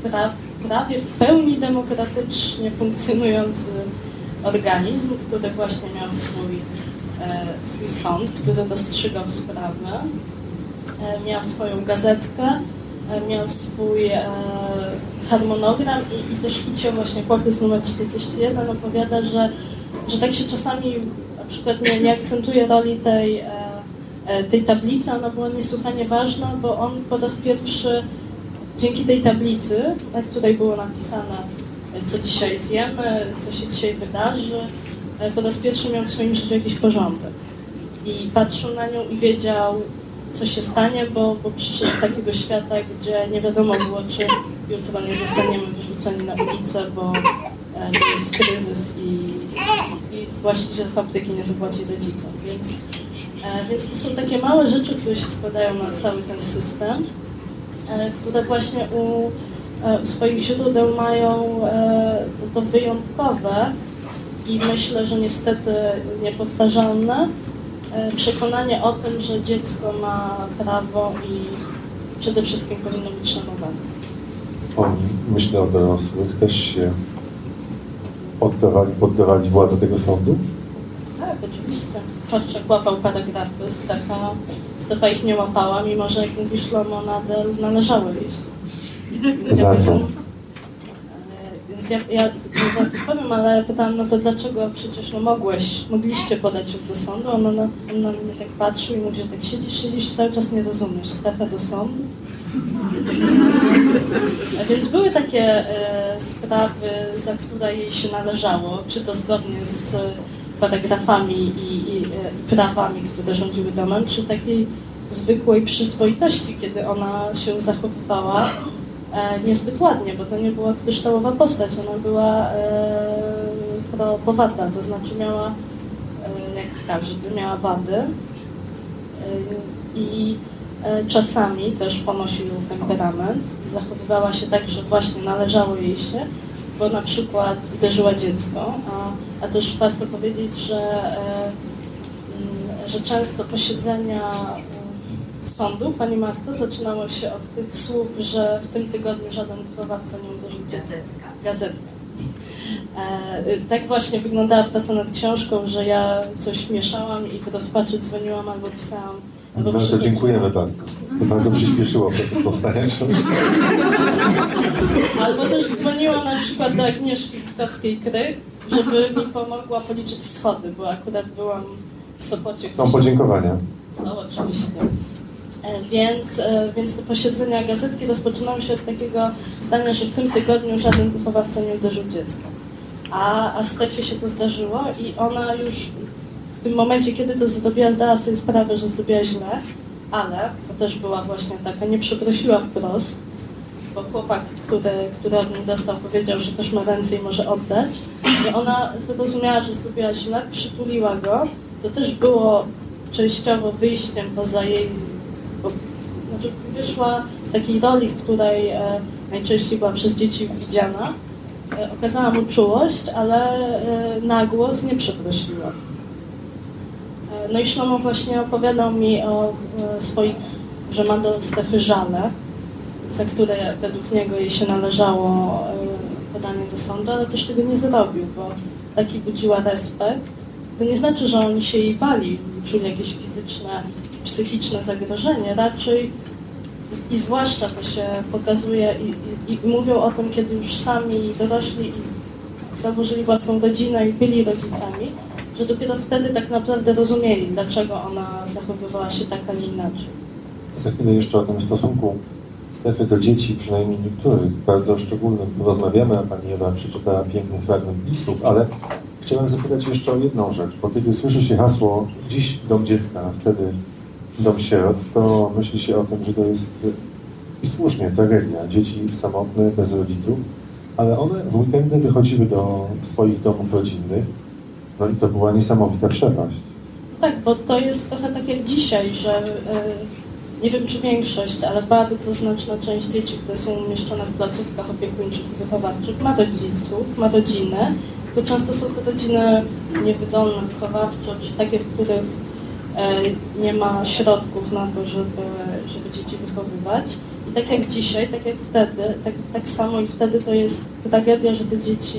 pra, prawie w pełni demokratycznie funkcjonujący organizm, który właśnie miał swój, e, swój sąd, który rozstrzygał sprawę, e, miał swoją gazetkę, e, miał swój e, harmonogram i, i też Icio, właśnie chłopiec numer 41 opowiada, że, że tak się czasami na przykład nie, nie akcentuje roli tej e, e, tej tablicy, ona była niesłychanie ważna, bo on po raz pierwszy dzięki tej tablicy, na której było napisane, co dzisiaj zjemy, co się dzisiaj wydarzy, po raz pierwszy miał w swoim życiu jakiś porządek. I patrzył na nią i wiedział, co się stanie, bo, bo przyszedł z takiego świata, gdzie nie wiadomo było, czy jutro nie zostaniemy wyrzuceni na ulicę, bo e, jest kryzys i, i właściciel fabryki nie zapłaci rodzicom. Więc, e, więc to są takie małe rzeczy, które się składają na cały ten system, które właśnie u, e, u swoich źródeł mają e, to wyjątkowe i myślę, że niestety niepowtarzalne e, przekonanie o tym, że dziecko ma prawo i przede wszystkim powinno być szanowane. Oni, myślę o dorosłych, też się oddawali, poddawali władzy tego sądu? Oczywiście. Korczak łapał paragrafy, Stefa, Stefa ich nie łapała, mimo że jak mówisz Lomo, nadal iść. Więc Za co? Więc ja, ja nie powiem, ale pytałam, no to dlaczego przecież no mogłeś, mogliście podać ją do sądu? On na, on na mnie tak patrzył i mówi, że tak siedzisz, siedzisz, cały czas nie rozumiesz. Stefa do sądu? A Więc były takie e, sprawy, za które jej się należało, czy to zgodnie z paragrafami i, i, e, prawami, które rządziły domem, czy takiej zwykłej przyzwoitości, kiedy ona się zachowywała e, niezbyt ładnie, bo to nie była kryształowa postać, ona była e, chorobowata, to znaczy miała, e, jak każdy, miała wady. E, I e, czasami też ponosił temperament i zachowywała się tak, że właśnie należało jej się, bo na przykład uderzyła dziecko, a, a też warto powiedzieć, że, e, mm, że często posiedzenia e, sądu pani Marto zaczynało się od tych słów, że w tym tygodniu żaden wychowawca nie uderzył dziecka. Gazetka. E, tak właśnie wyglądała praca nad książką, że ja coś mieszałam i w rozpaczy dzwoniłam albo pisałam. Albo przychodziłam. dziękujemy bardzo. To bardzo przyspieszyło proces powstania książki. Albo też dzwoniłam na przykład do Agnieszki Witkowskiej-Krych, żeby mi pomogła policzyć schody, bo akurat byłam w Sopocie. Są podziękowania. Są oczywiście. E, Więc, e, więc te posiedzenia gazetki rozpoczynały się od takiego zdania, że w tym tygodniu żaden wychowawca nie uderzył dziecka. A, a Stefie się to zdarzyło i ona już w tym momencie, kiedy to zrobiła, zdała sobie sprawę, że zrobiła źle, ale, bo też była właśnie taka, nie przeprosiła wprost, bo chłopak, który, który od niej dostał, powiedział, że też ma ręce i może oddać. I ona zrozumiała, że zrobiła źle, przytuliła go. To też było częściowo wyjściem poza jej... Bo, znaczy wyszła z takiej roli, w której e, najczęściej była przez dzieci widziana. E, okazała mu czułość, ale e, na głos nie przeprosiła. E, no i Szlomo właśnie opowiadał mi o e, swoich, że ma do Stefy żale, za które według niego jej się należało e, podanie do sądu, ale też tego nie zrobił, bo taki budziła respekt. To nie znaczy, że oni się jej bali, czuli jakieś fizyczne, psychiczne zagrożenie, raczej i zwłaszcza to się pokazuje i, i, i mówią o tym, kiedy już sami dorośli i założyli własną rodzinę i byli rodzicami, że dopiero wtedy tak naprawdę rozumieli, dlaczego ona zachowywała się tak, a nie inaczej. Za chwilę jeszcze o tym stosunku Stefy do dzieci, przynajmniej niektórych, bardzo szczególnym rozmawiamy, a pani Ewa przeczytała piękny fragment listów, ale chciałem zapytać jeszcze o jedną rzecz, bo kiedy słyszy się hasło dziś dom dziecka, a wtedy dom sierot, to myśli się o tym, że to jest i słusznie tragedia. Dzieci samotne, bez rodziców, ale one w weekendy wychodziły do swoich domów rodzinnych, no i to była niesamowita przepaść. Tak, bo to jest trochę tak jak dzisiaj, że e, nie wiem czy większość, ale bardzo znaczna część dzieci, które są umieszczone w placówkach opiekuńczych i wychowawczych, ma rodziców, ma rodzinę, to często są to rodziny niewydolne wychowawczo, czy takie, w których e, nie ma środków na to, żeby, żeby dzieci wychowywać. I tak jak dzisiaj, tak jak wtedy, tak, tak samo i wtedy to jest tragedia, że te dzieci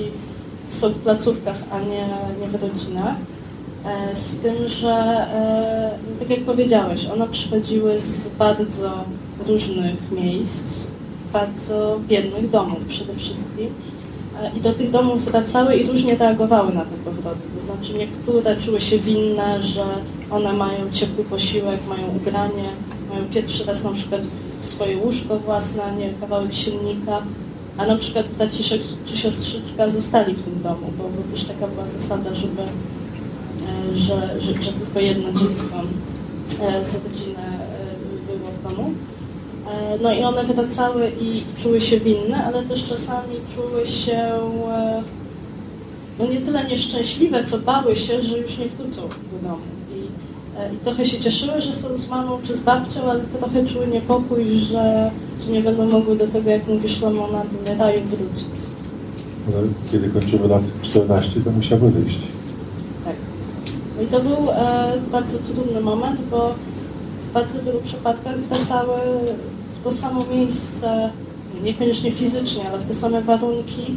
są w placówkach, a nie, nie w rodzinach. E, Z tym, że e, no tak jak powiedziałeś, one przychodziły z bardzo różnych miejsc, bardzo biednych domów przede wszystkim. E, I do tych domów wracały i różnie reagowały na te powroty. To znaczy niektóre czuły się winne, że one mają ciepły posiłek, mają ubranie, mają pierwszy raz na przykład swoje łóżko własne, nie kawałek silnika. a na przykład braciszek czy siostrzyczka zostali w tym domu, bo, bo też taka była zasada, żeby, że, że, że tylko jedno dziecko e, za rodzinę e, było w domu. E, No i one wracały i czuły się winne, ale też czasami czuły się e, no nie tyle nieszczęśliwe, co bały się, że już nie wrócą do domu. I, e, i trochę się cieszyły, że są z mamą czy z babcią, ale trochę czuły niepokój, że, że nie będą mogły do tego, jak mówisz Lamona, do raju wrócić. No, kiedy kończyły lat 14, to musiały wyjść. No i to był e, bardzo trudny moment, bo w bardzo wielu przypadkach wracały w to samo miejsce, niekoniecznie fizycznie, ale w te same warunki,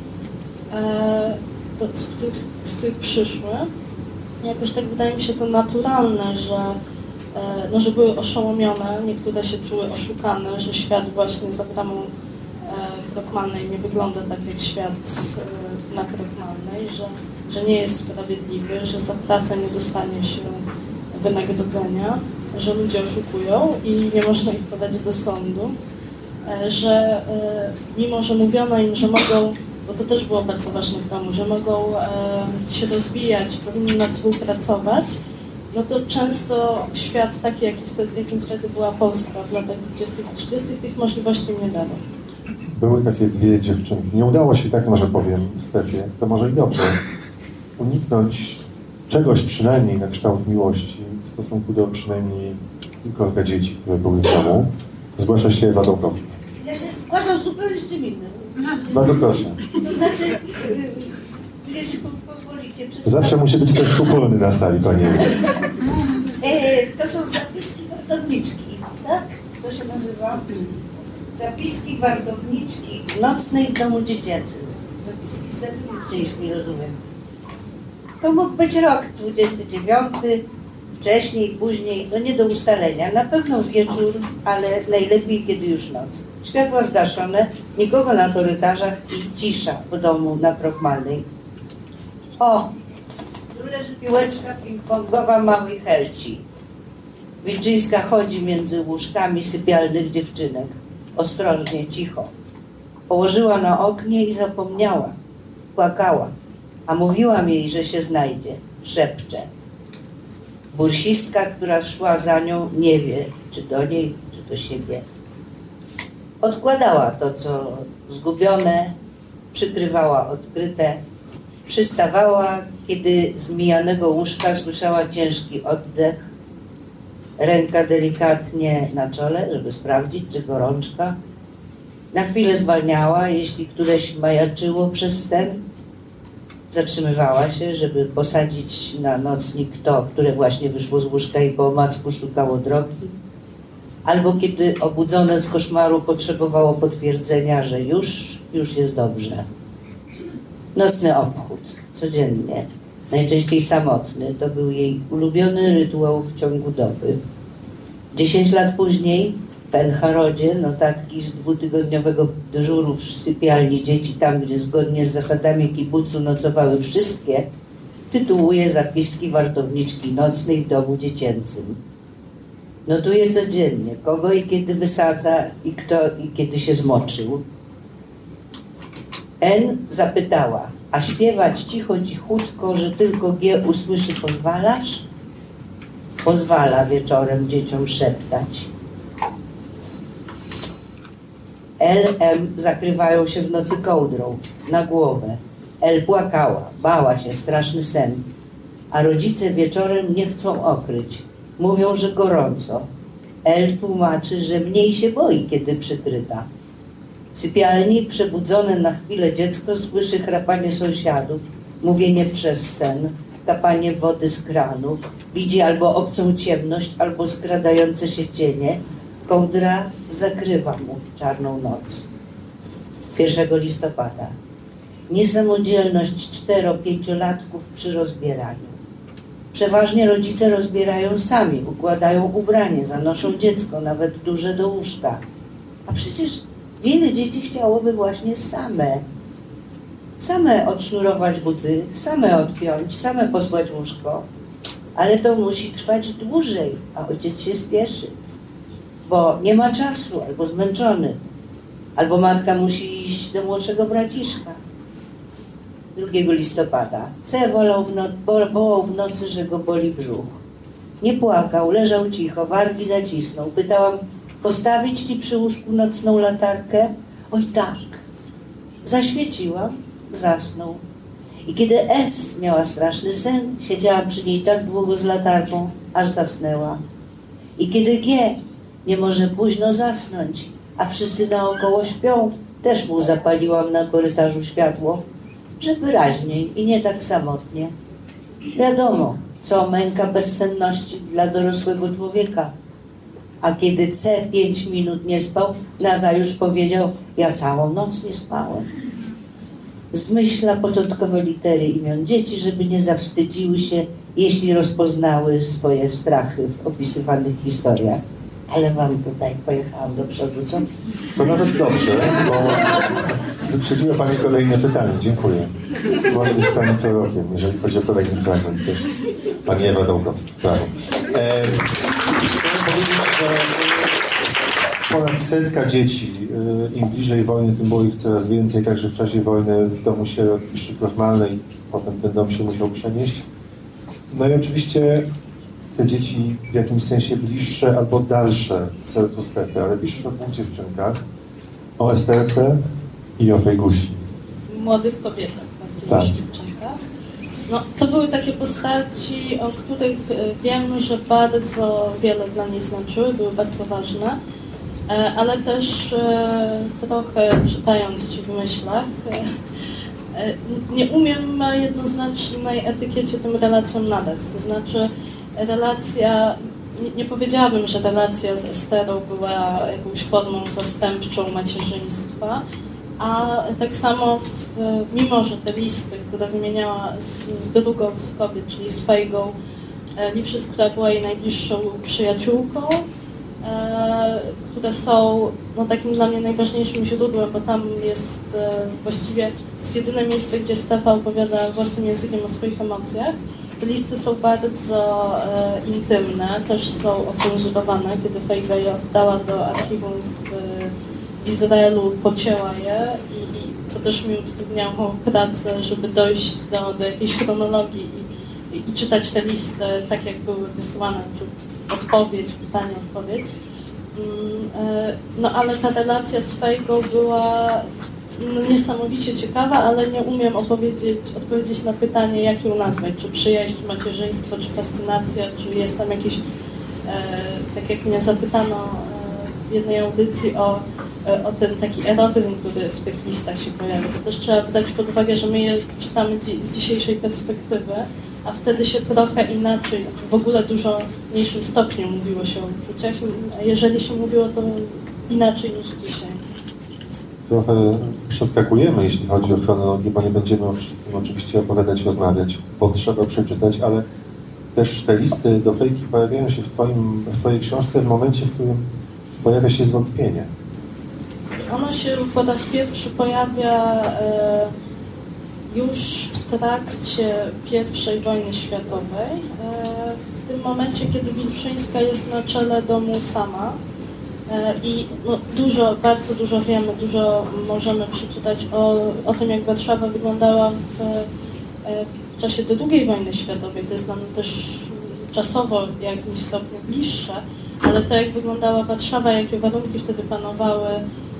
e, do, z, których, z których przyszły. I Jakoś tak wydaje mi się to naturalne, że, e, no, że były oszołomione, niektóre się czuły oszukane, że świat właśnie za bramą e, Krochmalnej nie wygląda tak jak świat e, na Krochmalnej, że, że nie jest sprawiedliwy, że za pracę nie dostanie się wynagrodzenia, że ludzie oszukują i nie można ich podać do sądu, e, że e, mimo, że mówiono im, że mogą, bo to też było bardzo ważne w domu, że mogą e, się rozwijać, powinni współpracować, no to często świat taki, jaki wtedy, jakim wtedy była Polska w latach 20-30 tych możliwości nie dawał. Były takie dwie dziewczynki. Nie udało się, tak może powiem, Stefie, to może i dobrze, uniknąć czegoś przynajmniej na kształt miłości w stosunku do przynajmniej kilkorga dzieci, które były w domu. Zgłasza się Ewa Dołkowska. Ja się zgłaszam zupełnie z czym innym. Bardzo proszę. To znaczy, jeśli po- pozwolicie, przedstawię- Zawsze musi być ktoś czupolny na sali, panie. E, to są zapiski wartowniczki, tak? To się nazywa? Zapiski wartowniczki nocnej w domu dziecięcym. Zapiski Wilczyńskiej, rozumiem. To mógł być rok 29, wcześniej, później, to nie do ustalenia. Na pewno wieczór, ale najlepiej, kiedy już noc. Światła zgaszone, nikogo na korytarzach i cisza w domu na Krokmalnej. O, tu leży piłeczka ping-pongowa małej Helci. Wilczyńska chodzi między łóżkami sypialnych dziewczynek. Ostrożnie, cicho. Położyła na oknie i zapomniała. Płakała. A mówiłam jej, że się znajdzie. Szepcze. Bursistka, która szła za nią, nie wie, czy do niej, czy do siebie. Odkładała to, co zgubione, przykrywała odkryte, przystawała, kiedy z mijanego łóżka słyszała ciężki oddech, ręka delikatnie na czole, żeby sprawdzić, czy gorączka. Na chwilę zwalniała, jeśli któreś majaczyło przez sen. Zatrzymywała się, żeby posadzić na nocnik to, które właśnie wyszło z łóżka i po omacku szukało drogi. Albo kiedy obudzone z koszmaru potrzebowało potwierdzenia, że już, już jest dobrze. Nocny obchód, codziennie, najczęściej samotny, to był jej ulubiony rytuał w ciągu doby. Dziesięć lat później w Enharodzie notatki z dwutygodniowego dyżuru w sypialni dzieci, tam gdzie zgodnie z zasadami kibucu nocowały wszystkie, tytułuje zapiski wartowniczki nocnej w domu dziecięcym. Notuje codziennie, kogo i kiedy wysadza i kto i kiedy się zmoczył. N zapytała, a śpiewać cicho, cichutko, że tylko G usłyszy pozwalasz? Pozwala wieczorem dzieciom szeptać. L, M zakrywają się w nocy kołdrą na głowę. L płakała, bała się, straszny sen. A rodzice wieczorem nie chcą okryć. Mówią, że gorąco. L tłumaczy, że mniej się boi, kiedy przykryta. W sypialni przebudzone na chwilę dziecko słyszy chrapanie sąsiadów, mówienie przez sen, kapanie wody z kranu, widzi albo obcą ciemność, albo skradające się cienie. Kołdra zakrywa mu czarną noc. 1 listopada. Niesamodzielność cztero-pięciolatków przy rozbieraniu. Przeważnie rodzice rozbierają sami, układają ubranie, zanoszą dziecko, nawet duże do łóżka. A przecież wiele dzieci chciałoby właśnie same. Same odsznurować buty, same odpiąć, same posłać łóżko. Ale to musi trwać dłużej, a ojciec się spieszy, bo nie ma czasu, albo zmęczony, albo matka musi iść do młodszego braciszka. 2 listopada. C wolał w, no, bo- wołał w nocy, że go boli brzuch. Nie płakał, leżał cicho, wargi zacisnął. Pytałam, postawić ci przy łóżku nocną latarkę? Oj tak. Zaświeciłam, zasnął. I kiedy S miała straszny sen, siedziała przy niej tak długo z latarką, aż zasnęła. I kiedy G nie może późno zasnąć, a wszyscy naokoło śpią, też mu zapaliłam na korytarzu światło, żeby raźniej i nie tak samotnie. Wiadomo, co męka bezsenności dla dorosłego człowieka. A kiedy C pięć minut nie spał, nazajutrz powiedział, ja całą noc nie spałem. Zmyśla początkowe litery imion dzieci, żeby nie zawstydziły się, jeśli rozpoznały swoje strachy w opisywanych historiach. Ale wam tutaj pojechałam do przodu, co? To nawet dobrze, bo wyprzedziła Pani kolejne pytanie. Dziękuję. Może być Pani prorokiem, jeżeli chodzi o kolejny fragment też. Pani Ewa Dołkowska. Brawo. E, chciałem powiedzieć, że ponad setka dzieci, e, im bliżej wojny, tym było ich coraz więcej, także w czasie wojny w domu sierot przy Krochmalnej, potem ten dom się musiał przenieść. No i oczywiście te dzieci w jakimś sensie bliższe albo dalsze sercu Stefy, ale piszesz o dwóch dziewczynkach, o Esterce i o Fejgusi. młodych kobietach, bardziej Tak. niż dziewczynkach. No, to były takie postaci, o których e, wiem, że bardzo wiele dla niej znaczyły, były bardzo ważne, e, ale też e, trochę czytając Ci w myślach, nie umiem jednoznacznej etykiecie tym relacjom nadać. To znaczy relacja, nie, nie powiedziałabym, że relacja z Esterą była jakąś formą zastępczą macierzyństwa, a tak samo, w, mimo że te listy, które wymieniała z, z drugą z kobiet, czyli z Fejgą, e, Lipszyc, która była jej najbliższą przyjaciółką, e, które są no, takim dla mnie najważniejszym źródłem, bo tam jest e, właściwie to jest jedyne miejsce, gdzie Stefa opowiada własnym językiem o swoich emocjach. Listy są bardzo e, intymne, też są ocenzurowane, kiedy Fejga je oddała do archiwum w, w Izraelu, pocięła je i, i co też mi utrudniało pracę, żeby dojść do, do jakiejś chronologii i, i, i czytać te listy tak, jak były wysyłane, czy odpowiedź, pytanie, odpowiedź. Mm, e, No ale ta relacja z Fejgą była no, niesamowicie ciekawa, ale nie umiem opowiedzieć, odpowiedzieć na pytanie, jak ją nazwać. Czy przyjaźń, czy macierzyństwo, czy fascynacja, czy jest tam jakiś, e, tak jak mnie zapytano e, w jednej audycji o, e, o ten taki erotyzm, który w tych listach się pojawia. To też trzeba brać pod uwagę, że my je czytamy dzi- z dzisiejszej perspektywy, a wtedy się trochę inaczej, w ogóle dużo mniejszym stopniu mówiło się o uczuciach, a jeżeli się mówiło, to inaczej niż dzisiaj. Trochę przeskakujemy, jeśli chodzi o chronologię, bo nie będziemy o wszystkim oczywiście opowiadać, rozmawiać, bo trzeba przeczytać, ale też te listy do fejki pojawiają się w, twoim, w Twojej książce w momencie, w którym pojawia się zwątpienie. Ono się po raz pierwszy pojawia e, już w trakcie I wojny światowej. E, w tym momencie, kiedy Wilczyńska jest na czele domu sama. E, I no, dużo, bardzo dużo wiemy, dużo możemy przeczytać o, o tym, jak Warszawa wyglądała w, e, w czasie II wojny światowej. To jest nam też czasowo w jakimś stopniu bliższe, ale to, jak wyglądała Warszawa, jakie warunki wtedy panowały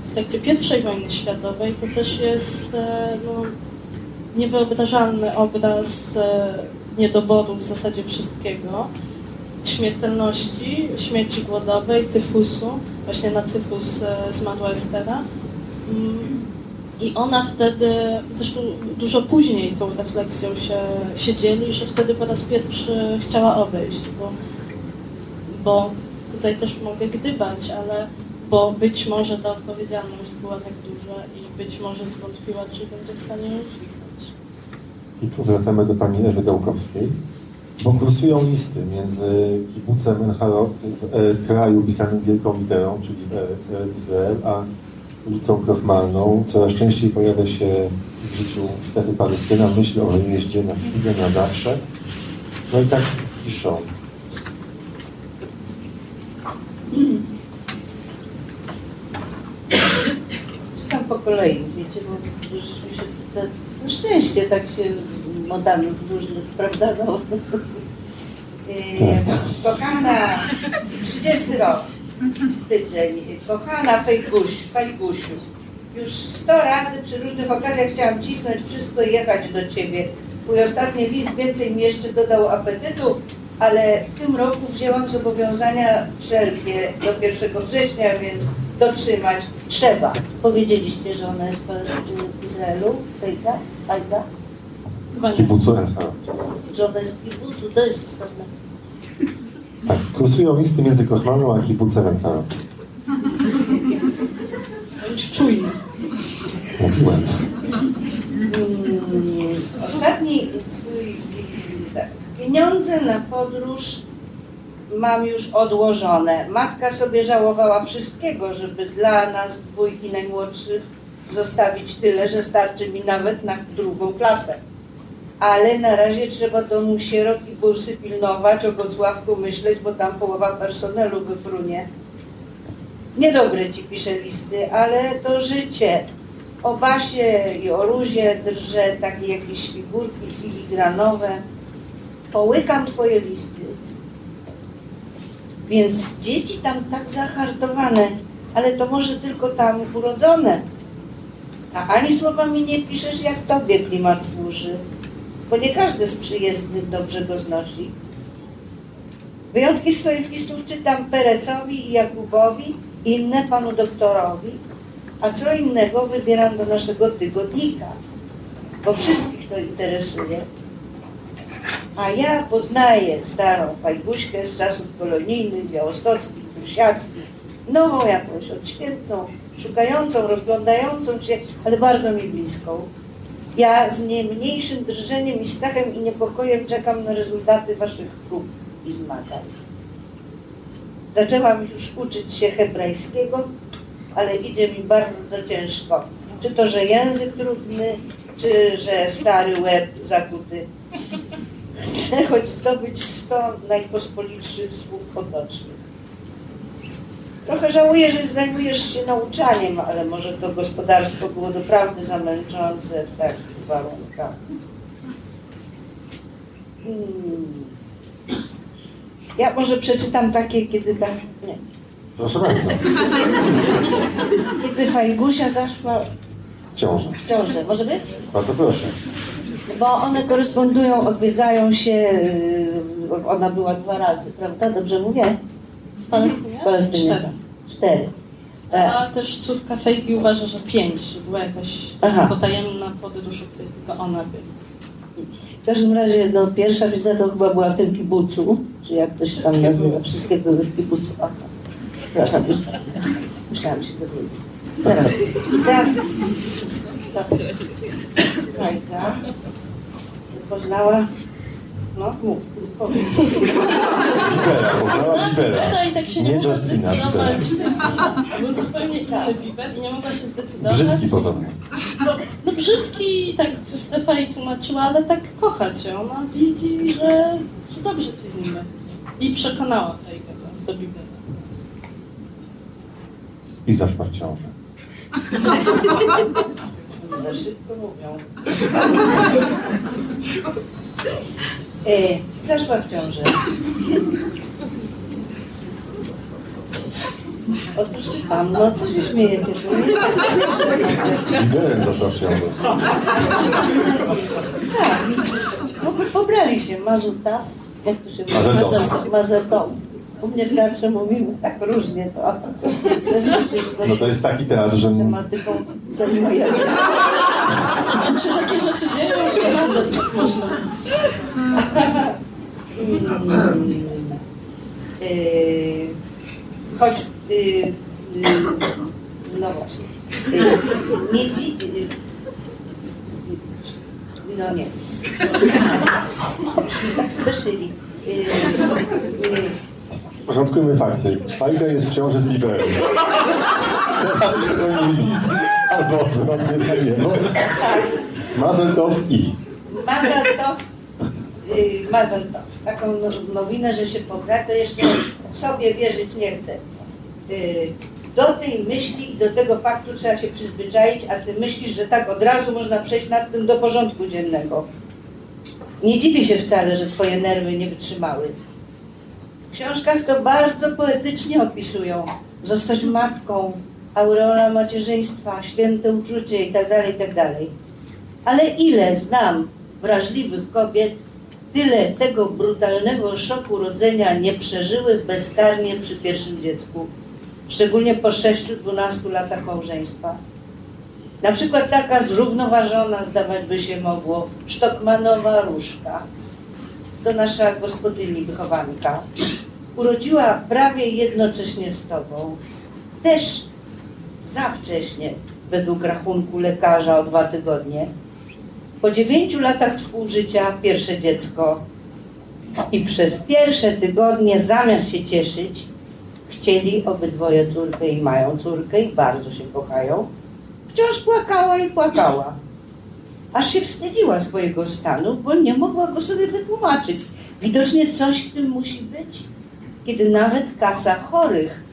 w trakcie I wojny światowej, to też jest e, no, niewyobrażalny obraz niedoboru w zasadzie wszystkiego. Śmiertelności, śmierci głodowej, tyfusu. Właśnie na tyfus e, zmarła Estera. Mm, I ona wtedy, zresztą dużo później tą refleksją się, się dzieli, że wtedy po raz pierwszy chciała odejść, bo, bo tutaj też mogę gdybać, ale bo być może ta odpowiedzialność była tak duża i być może zwątpiła, czy będzie w stanie ją dźwignąć. I tu wracamy do pani Ewy Dołkowskiej, bo kursują listy między kibucem Enharot w e, kraju pisanym wielką literą, czyli w Erec Izrael, a ulicą Krochmalną. Coraz częściej pojawia się w życiu Stefy Palestyna myśl o wyjeździe na chwilę, na zawsze. No i tak piszą. Czytam po kolei, wiecie. bo tutaj, no szczęście tak się modamy w różnych, prawda, no. Yy, Kochana, 30 rok, styczeń, kochana Fejguś, Fejgusiu, już 100 razy przy różnych okazjach chciałam cisnąć wszystko i jechać do Ciebie. Twój ostatni list więcej mi jeszcze dodał apetytu, ale w tym roku wzięłam zobowiązania wszelkie do 1 września, więc dotrzymać trzeba. Powiedzieliście, że ona jest w Izraelu, Fejka, Fejka? Kibucu Enhard. Że ona jest w kibucu, to jest istotne. Tak, kursują listy między Kochmaną a kibucem Enhard. Bądź czujny. Mówiłem. Mm, Ostatni twój tak. Pieniądze na podróż mam już odłożone. Matka sobie żałowała wszystkiego, żeby dla nas dwójki najmłodszych zostawić tyle, że starczy mi nawet na drugą klasę. Ale na razie trzeba domu sierot i bursy pilnować, o Gocławku myśleć, bo tam połowa personelu wyprunie. Niedobre ci piszę listy, ale to życie. O Basie i o Ruzie drże takie jakieś figurki filigranowe. Połykam twoje listy. Więc dzieci tam tak zahartowane, ale to może tylko tam urodzone. A ani słowa mi nie piszesz, jak tobie klimat służy, bo nie każdy z przyjezdnych dobrze go znosi. Wyjątki z twoich listów czytam Perecowi i Jakubowi, inne panu doktorowi, a co innego wybieram do naszego tygodnika, bo wszystkich to interesuje. A ja poznaję starą fajbuśkę z czasów kolonijnych, białostockich, prusiackich, nową jakąś odświętną, szukającą, rozglądającą się, ale bardzo mi bliską. Ja z nie mniejszym drżeniem i strachem i niepokojem czekam na rezultaty waszych prób i zmagań. Zaczęłam już uczyć się hebrajskiego, ale idzie mi bardzo ciężko. Czy to, że język trudny, czy że stary łeb zakuty. Chcę choć zdobyć 100 najpospolitszych słów potocznych. Trochę żałuję, że zajmujesz się nauczaniem, ale może to gospodarstwo było doprawdy zamęczące w takich warunkach. Hmm. Ja może przeczytam takie, kiedy tak... Nie. Proszę bardzo. Kiedy Fajgusia zaszła W ciąży. w ciążę. Może być? Bardzo proszę. Bo one korespondują, odwiedzają się. yy, Ona była dwa razy, prawda? Dobrze mówię? W Palestynie? W Palestynie. Cztery. E, A też córka Fejgi uważa, że pięć, że była jakaś Aha. potajemna podróż, o której tylko ona wie. W każdym razie no, pierwsza wizyta to chyba była w tym kibucu, czy jak to się tam nazywa. były. Wszystkie były w kibucu. Aha. Przepraszam, już musiałam się dowiedzieć. Zaraz. Teraz Kajka poznała, no mów. Bibera, poznała Bibera. I tak się nie, Nie mogła Justina, zdecydować. Był zupełnie inny Biber i nie mogła się zdecydować. Brzydki podobnie. No brzydki, tak Stefani tłumaczyła, ale tak kocha cię. Ona widzi, że, że dobrze ci z nim będzie. I przekonała Fejgę do, do Bibera. I zaszła w ciąży. Oni za szybko mówią. E, zaszła w ciążę. Otóż tam, no co się śmiejecie, to nie jest tak śmieszne. Zaszła w ciąży. Tak, pobrali się, Mazuta, jak to się mówi? Mazetą. Mazetą. U mnie w teatrze mówimy tak różnie, to, No to jest taki teatr, że tematyką zajmujemy. Tam się takie rzeczy dzieją, że razem można. Yy, choć, yy, yy, no właśnie, nie no nie, już mi tak spieszyli. Porządkujmy fakty. Fajka jest w ciąży z Biberem. Stefan przypomni list, albo odwrotnie, tak nie, bo Mazeltow i. Mazeltow, Mazeltow. Taką no- nowinę, że się pogra, to jeszcze sobie wierzyć nie chcę. Yy, do tej myśli i do tego faktu trzeba się przyzwyczaić, a ty myślisz, że tak od razu można przejść nad tym do porządku dziennego. Nie dziwię się wcale, że twoje nerwy nie wytrzymały. Książkach to bardzo poetycznie opisują. Zostać matką, aureola macierzyństwa, święte uczucie itd., itd. Ale ile znam wrażliwych kobiet, tyle tego brutalnego szoku rodzenia nie przeżyły bezkarnie przy pierwszym dziecku, szczególnie po 6-12 latach małżeństwa. Na przykład taka zrównoważona, zdawać by się mogło, Sztokmanowa Różka, to nasza gospodyni wychowanka, urodziła prawie jednocześnie z tobą, też za wcześnie, według rachunku lekarza o dwa tygodnie. Po dziewięciu latach współżycia pierwsze dziecko i przez pierwsze tygodnie zamiast się cieszyć, chcieli obydwoje córkę i mają córkę i bardzo się kochają, wciąż płakała i płakała. Aż się wstydziła swojego stanu, bo nie mogła go sobie wytłumaczyć. Widocznie coś w tym musi być, kiedy nawet kasa chorych,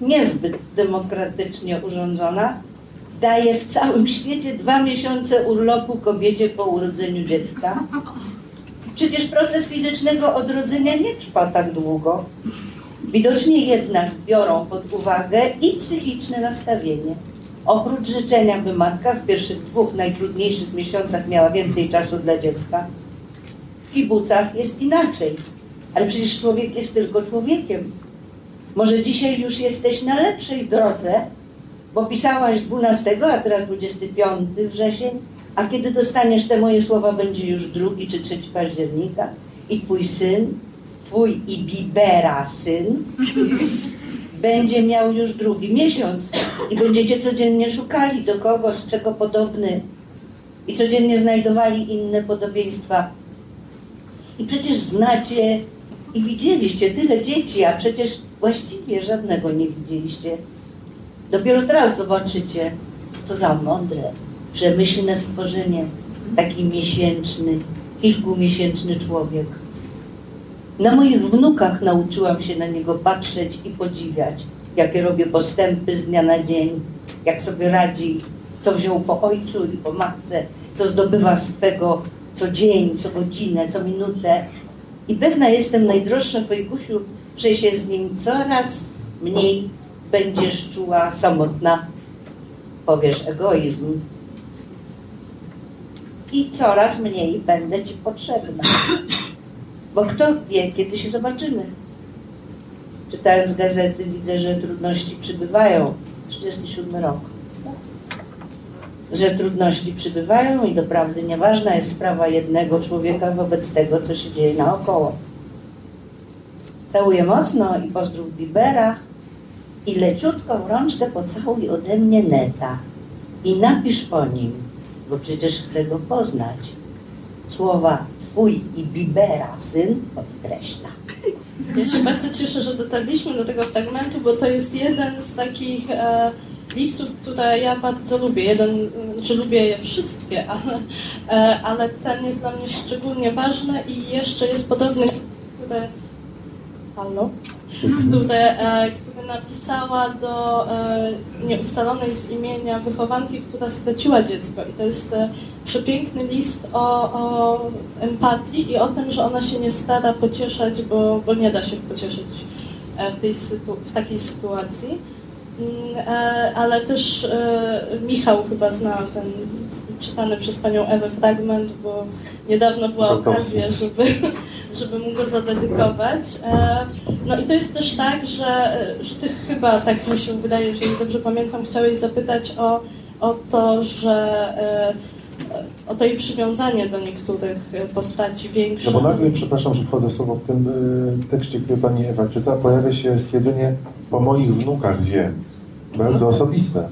niezbyt demokratycznie urządzona, daje w całym świecie dwa miesiące urlopu kobiecie po urodzeniu dziecka. Przecież proces fizycznego odrodzenia nie trwa tak długo. Widocznie jednak biorą pod uwagę i psychiczne nastawienie. Oprócz życzenia, by matka w pierwszych dwóch najtrudniejszych miesiącach miała więcej czasu dla dziecka, w kibucach jest inaczej. Ale przecież człowiek jest tylko człowiekiem. Może dzisiaj już jesteś na lepszej drodze, bo pisałaś 12, a teraz 25 wrzesień, a kiedy dostaniesz te moje słowa, będzie już 2 czy 3 października i twój syn, twój i Bibera syn, będzie miał już drugi miesiąc i będziecie codziennie szukali do kogo, z czego podobny i codziennie znajdowali inne podobieństwa. I przecież znacie i widzieliście tyle dzieci, a przecież właściwie żadnego nie widzieliście. Dopiero teraz zobaczycie, co za mądre, przemyślne stworzenie, taki miesięczny, kilkumiesięczny człowiek. Na moich wnukach nauczyłam się na niego patrzeć i podziwiać, jakie robię postępy z dnia na dzień, jak sobie radzi, co wziął po ojcu i po matce, co zdobywa swego co dzień, co godzinę, co minutę. I pewna jestem, najdroższa Wojkusiu, że się z nim coraz mniej będziesz czuła samotna, powiesz egoizm. I coraz mniej będę ci potrzebna. Bo kto wie, kiedy się zobaczymy. Czytając gazety widzę, że trudności przybywają. 37 rok. Że trudności przybywają i doprawdy nieważna jest sprawa jednego człowieka wobec tego, co się dzieje naokoło. Całuję mocno i pozdrów Bibera i leciutką rączkę pocałuj ode mnie neta i napisz o nim, bo przecież chcę go poznać. Słowa twój i Bibera syn podkreśla. Ja się bardzo cieszę, że dotarliśmy do tego fragmentu, bo to jest jeden z takich e, listów, które ja bardzo lubię. Jeden, znaczy lubię je wszystkie, ale, e, ale ten jest dla mnie szczególnie ważny i jeszcze jest podobny, które, halo? które, e, które napisała do e, nieustalonej z imienia wychowanki, która straciła dziecko. I to jest przepiękny list o, o empatii i o tym, że ona się nie stara pocieszać, bo, bo nie da się pocieszyć w, tej sytu, w takiej sytuacji. E, Ale też e, Michał chyba zna ten czytany przez panią Ewę fragment, bo niedawno była okazja, żeby, żeby mu go zadedykować. E, No i to jest też tak, że, że ty chyba, tak mi się wydaje, jeżeli dobrze pamiętam, chciałeś zapytać o, o to, że o to jej przywiązanie do niektórych postaci większe. No bo nagle, przepraszam, że wchodzę słowo w tym tekście, który pani Ewa czyta, pojawia się stwierdzenie po moich wnukach wiem. Bardzo osobiste.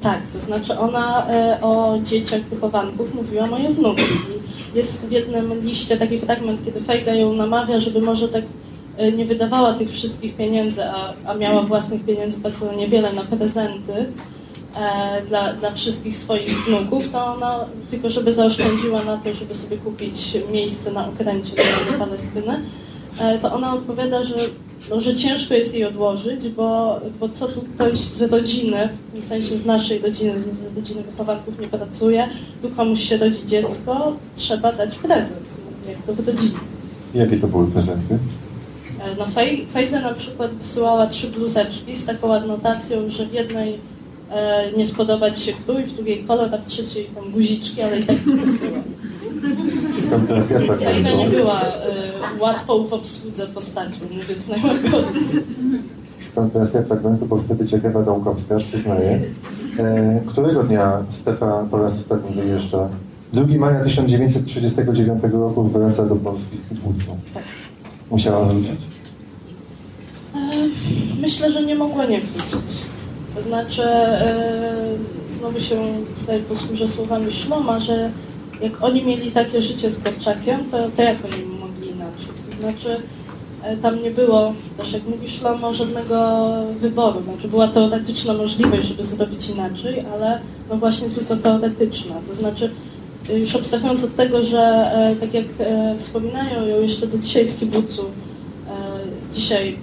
Tak, to znaczy ona e, o dzieciach wychowanków mówiła moje wnuki. Jest w jednym liście taki fragment, kiedy Fejga ją namawia, żeby może tak e, nie wydawała tych wszystkich pieniędzy, a, a miała własnych pieniędzy bardzo niewiele na prezenty e, dla, dla wszystkich swoich wnuków, to ona tylko żeby zaoszczędziła na to, żeby sobie kupić miejsce na okręcie do Palestyny, to ona odpowiada, że no, że ciężko jest jej odłożyć, bo, bo co tu ktoś z rodziny, w tym sensie z naszej rodziny, z z rodziny wychowanków nie pracuje, tu komuś się rodzi dziecko, trzeba dać prezent, jak to w rodzinie. Jakie to były prezenty? E, No Fej- Fejdze na przykład wysyłała trzy bluzeczki z taką adnotacją, że w jednej e, nie spodobać się krój, w drugiej kolor, a w trzeciej tam guziczki, ale i tak to wysyła. Szukam teraz ja Fejda nie fragmentu. była e, łatwą w obsłudze postacią, mówiąc najłagodniej. Szukam teraz ja fragmentu, bo chcę być jak Ewa Dąkowska, przyznaję. E, którego dnia Stefan po raz ostatni wyjeżdża? 2 maja 1939 roku wraca do Polski z kibucu. Tak. Musiała wrócić? Myślę, że nie mogła nie wrócić. To znaczy, e, znowu się tutaj posłużę słowami Szloma, że jak oni mieli takie życie z Korczakiem, to, to jak oni mogli inaczej? To znaczy, e, tam nie było, też jak mówi Szlomo, żadnego wyboru. Znaczy, była teoretyczna możliwość, żeby zrobić inaczej, ale no właśnie tylko teoretyczna. To znaczy, e, już abstrahując od tego, że e, tak jak wspominają ją jeszcze do dzisiaj w kibucu, dzisiaj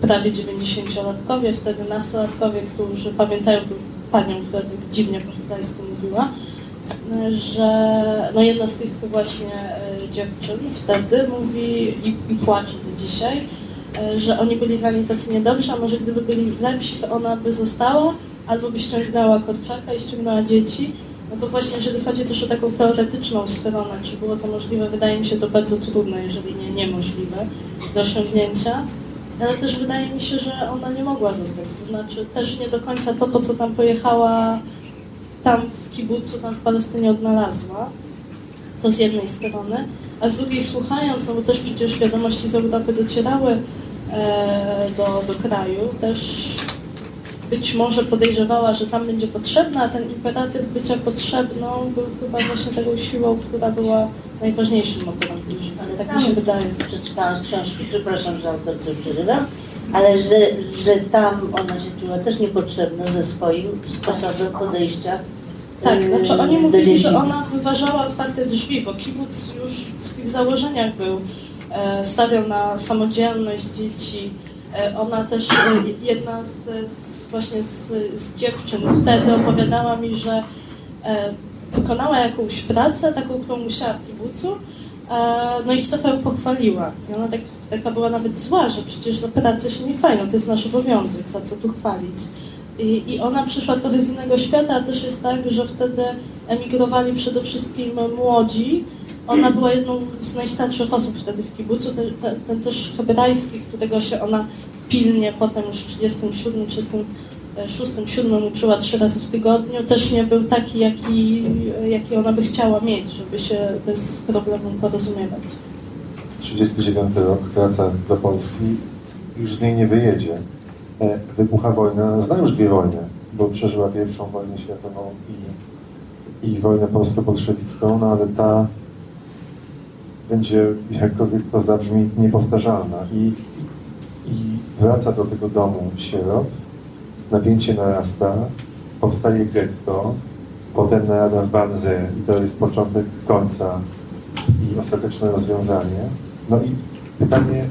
prawie 90-latkowie, wtedy nastolatkowie, którzy pamiętają panią, która tak dziwnie po hebrajsku mówiła, że no jedna z tych właśnie e, dziewczyn wtedy mówi i, i płacze do dzisiaj, e, że oni byli dla tacy niedobrzy, a może gdyby byli lepsi, to ona by została, albo by ściągnęła Korczaka i ściągnęła dzieci. No to właśnie jeżeli chodzi też o taką teoretyczną stronę, czy było to możliwe, wydaje mi się to bardzo trudne, jeżeli nie niemożliwe do osiągnięcia ale też wydaje mi się, że ona nie mogła zostać. To znaczy też nie do końca to, po co tam pojechała, tam w kibucu, tam w Palestynie odnalazła. To z jednej strony. A z drugiej słuchając, no bo też przecież wiadomości z Europy docierały e, do, do kraju, też być może podejrzewała, że tam będzie potrzebna, a ten imperatyw bycia potrzebną był chyba właśnie taką siłą, która była najważniejszym motorem życia. Tak mi się wydaje. Przeczytałam z książki, przepraszam, że autorce przerywam, ale że, że tam ona się czuła też niepotrzebna ze swoim sposobem podejścia Tak, yy, znaczy oni mówili, dzieci. że ona wyważała otwarte drzwi, bo kibuc już w swoich założeniach był, e, stawiał na samodzielność dzieci. E, ona też, e, jedna z, z, właśnie z, z dziewczyn wtedy opowiadała mi, że wykonała jakąś pracę, taką, którą musiała w kibucu, no i Stefa ją pochwaliła. I ona tak, taka była nawet zła, że przecież za pracę się nie chwali, to jest nasz obowiązek, za co tu chwalić. I, I ona przyszła trochę z innego świata, a też jest tak, że wtedy emigrowali przede wszystkim młodzi. Ona była jedną z najstarszych osób wtedy w kibucu, te, te, ten też hebrajski, którego się ona pilnie potem już w 37, 36, 7 uczyła trzy razy w tygodniu, też nie był taki, jaki, jaki ona by chciała mieć, żeby się bez problemu porozumiewać. 39 rok, wraca do Polski, już z niej nie wyjedzie. E, Wybucha wojna, zna już dwie wojny, bo przeżyła pierwszą wojnę światową i, i wojnę polsko-bolszewicką, no ale ta będzie, jakkolwiek to zabrzmi, niepowtarzalna. I, i wraca do tego domu sierot, napięcie narasta, powstaje getto, potem narada w Wanze i to jest początek końca i ostateczne rozwiązanie. No i pytanie,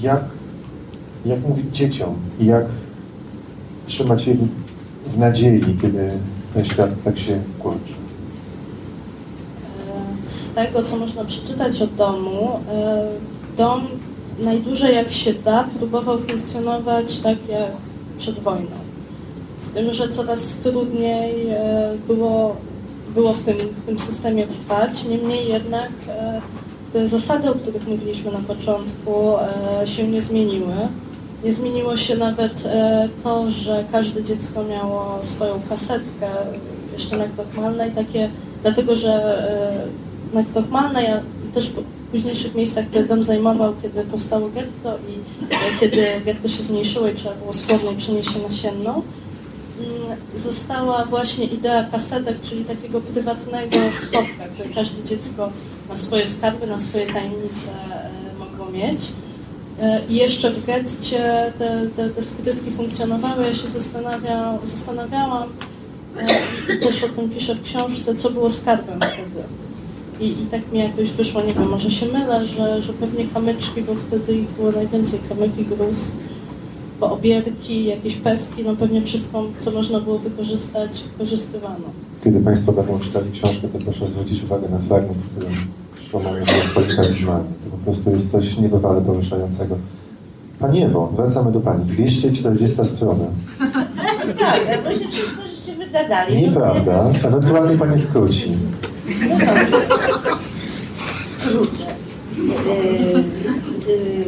jak, jak mówić dzieciom i jak trzymać je w, w nadziei, kiedy ten świat tak się kurczy. Z tego, co można przeczytać o domu, e, dom najdłużej jak się da próbował funkcjonować tak jak przed wojną. Z tym, że coraz trudniej e, było, było w, tym, w tym systemie trwać. Niemniej jednak e, te zasady, o których mówiliśmy na początku, e, się nie zmieniły. Nie zmieniło się nawet to, że każde dziecko miało swoją kasetkę jeszcze na Krochmalnej, takie, dlatego że na Krochmalnej, a też w późniejszych miejscach, które dom zajmował, kiedy powstało getto i kiedy getto się zmniejszyło i trzeba było z przenieść się na Sienną, została właśnie idea kasetek, czyli takiego prywatnego schowka, które każde dziecko na swoje skarby, na swoje tajemnice e, mogło mieć. E, I jeszcze w getcie te, te, te skrytki funkcjonowały. Ja się zastanawia, zastanawiałam e, i też o tym piszę w książce, co było skarbem wtedy. I, I tak mi jakoś wyszło, nie wiem, może się mylę, że, że pewnie kamyczki, bo wtedy ich było najwięcej, kamyki, gruz, bo obierki, jakieś pestki, no pewnie wszystko, co można było wykorzystać, wykorzystywano. Kiedy Państwo będą czytali książkę, to proszę zwrócić uwagę na fragment, w którym Szlomo mówi o swoim talizmanie. To po prostu jest coś niebywale poruszającego. Pani Ewo, wracamy do Pani. 240 strona. Tak, jak właśnie wszystko żeście wygadali. no Nieprawda. ja Ewentualnie Pani skróci. No dobrze. Skrócę. Yy, yy,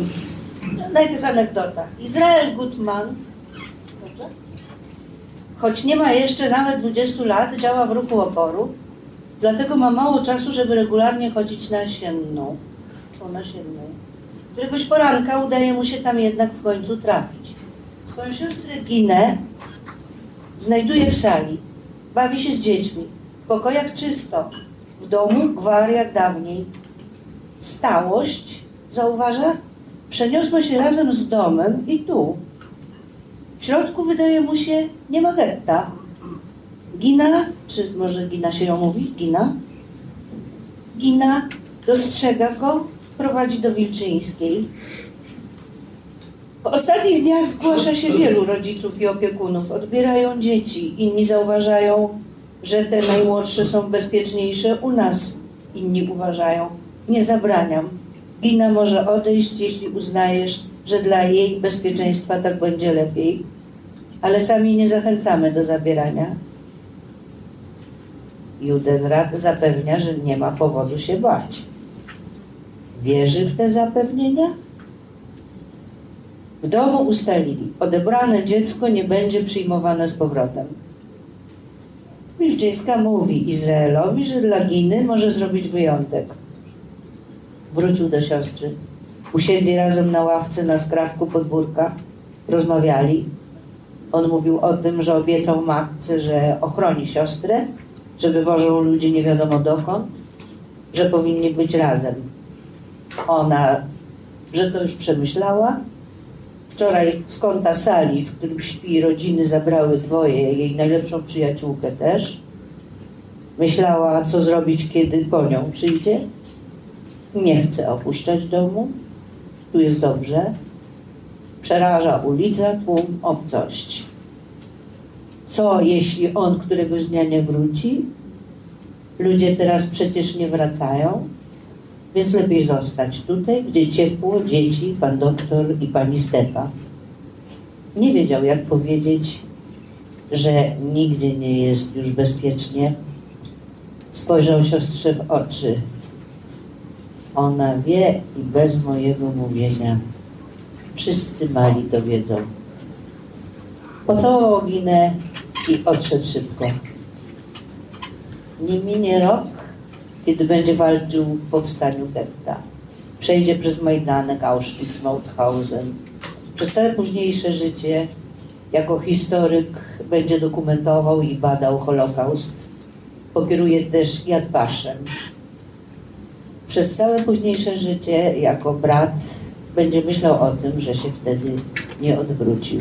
najpierw anegdota. Izrael Gutman, choć nie ma jeszcze nawet 20 lat, działa w ruchu oporu, dlatego ma mało czasu, żeby regularnie chodzić na sienną. O, na sienną. Któregoś poranka udaje mu się tam jednak w końcu trafić. Swoją siostrę Ginę znajduje w sali. Bawi się z dziećmi. W pokojach czysto. W domu gwar jak dawniej. Stałość, zauważa, przeniosła się razem z domem i tu. W środku wydaje mu się, nie ma getta. Gina, czy może Gina się ją mówi? Gina? Gina dostrzega go, prowadzi do Wilczyńskiej. W ostatnich dniach zgłasza się wielu rodziców i opiekunów. Odbierają dzieci. Inni zauważają, że te najmłodsze są bezpieczniejsze u nas. Inni uważają. Nie zabraniam. Gina może odejść, jeśli uznajesz, że dla jej bezpieczeństwa tak będzie lepiej. Ale sami nie zachęcamy do zabierania. Judenrat zapewnia, że nie ma powodu się bać. Wierzy w te zapewnienia? W domu ustalili, odebrane dziecko nie będzie przyjmowane z powrotem. Wilczyńska mówi Izraelowi, że dla Giny może zrobić wyjątek. Wrócił do siostry. Usiedli razem na ławce na skrawku podwórka. Rozmawiali. On mówił o tym, że obiecał matce, że ochroni siostrę, że wywożą ludzi nie wiadomo dokąd, że powinni być razem. Ona, że to już przemyślała, Wczoraj z kąta sali, w którym śpi rodziny, zabrały dwoje, jej najlepszą przyjaciółkę też. Myślała, co zrobić, kiedy po nią przyjdzie. Nie chce opuszczać domu. Tu jest dobrze. Przeraża ulica, tłum, obcość. Co, jeśli on któregoś dnia nie wróci? Ludzie teraz przecież nie wracają. Więc lepiej zostać tutaj, gdzie ciepło, dzieci, pan doktor i pani Stefa. Nie wiedział, jak powiedzieć, że nigdzie nie jest już bezpiecznie. Spojrzał siostrze w oczy. Ona wie i bez mojego mówienia. Wszyscy mali to wiedzą. Pocałował Ginę i odszedł szybko. Nie minie rok, kiedy będzie walczył w powstaniu getta. Przejdzie przez Majdanek, Auschwitz, Mauthausen. Przez całe późniejsze życie jako historyk będzie dokumentował i badał Holokaust. Pokieruje też Yad Vashem. Przez całe późniejsze życie jako brat będzie myślał o tym, że się wtedy nie odwrócił.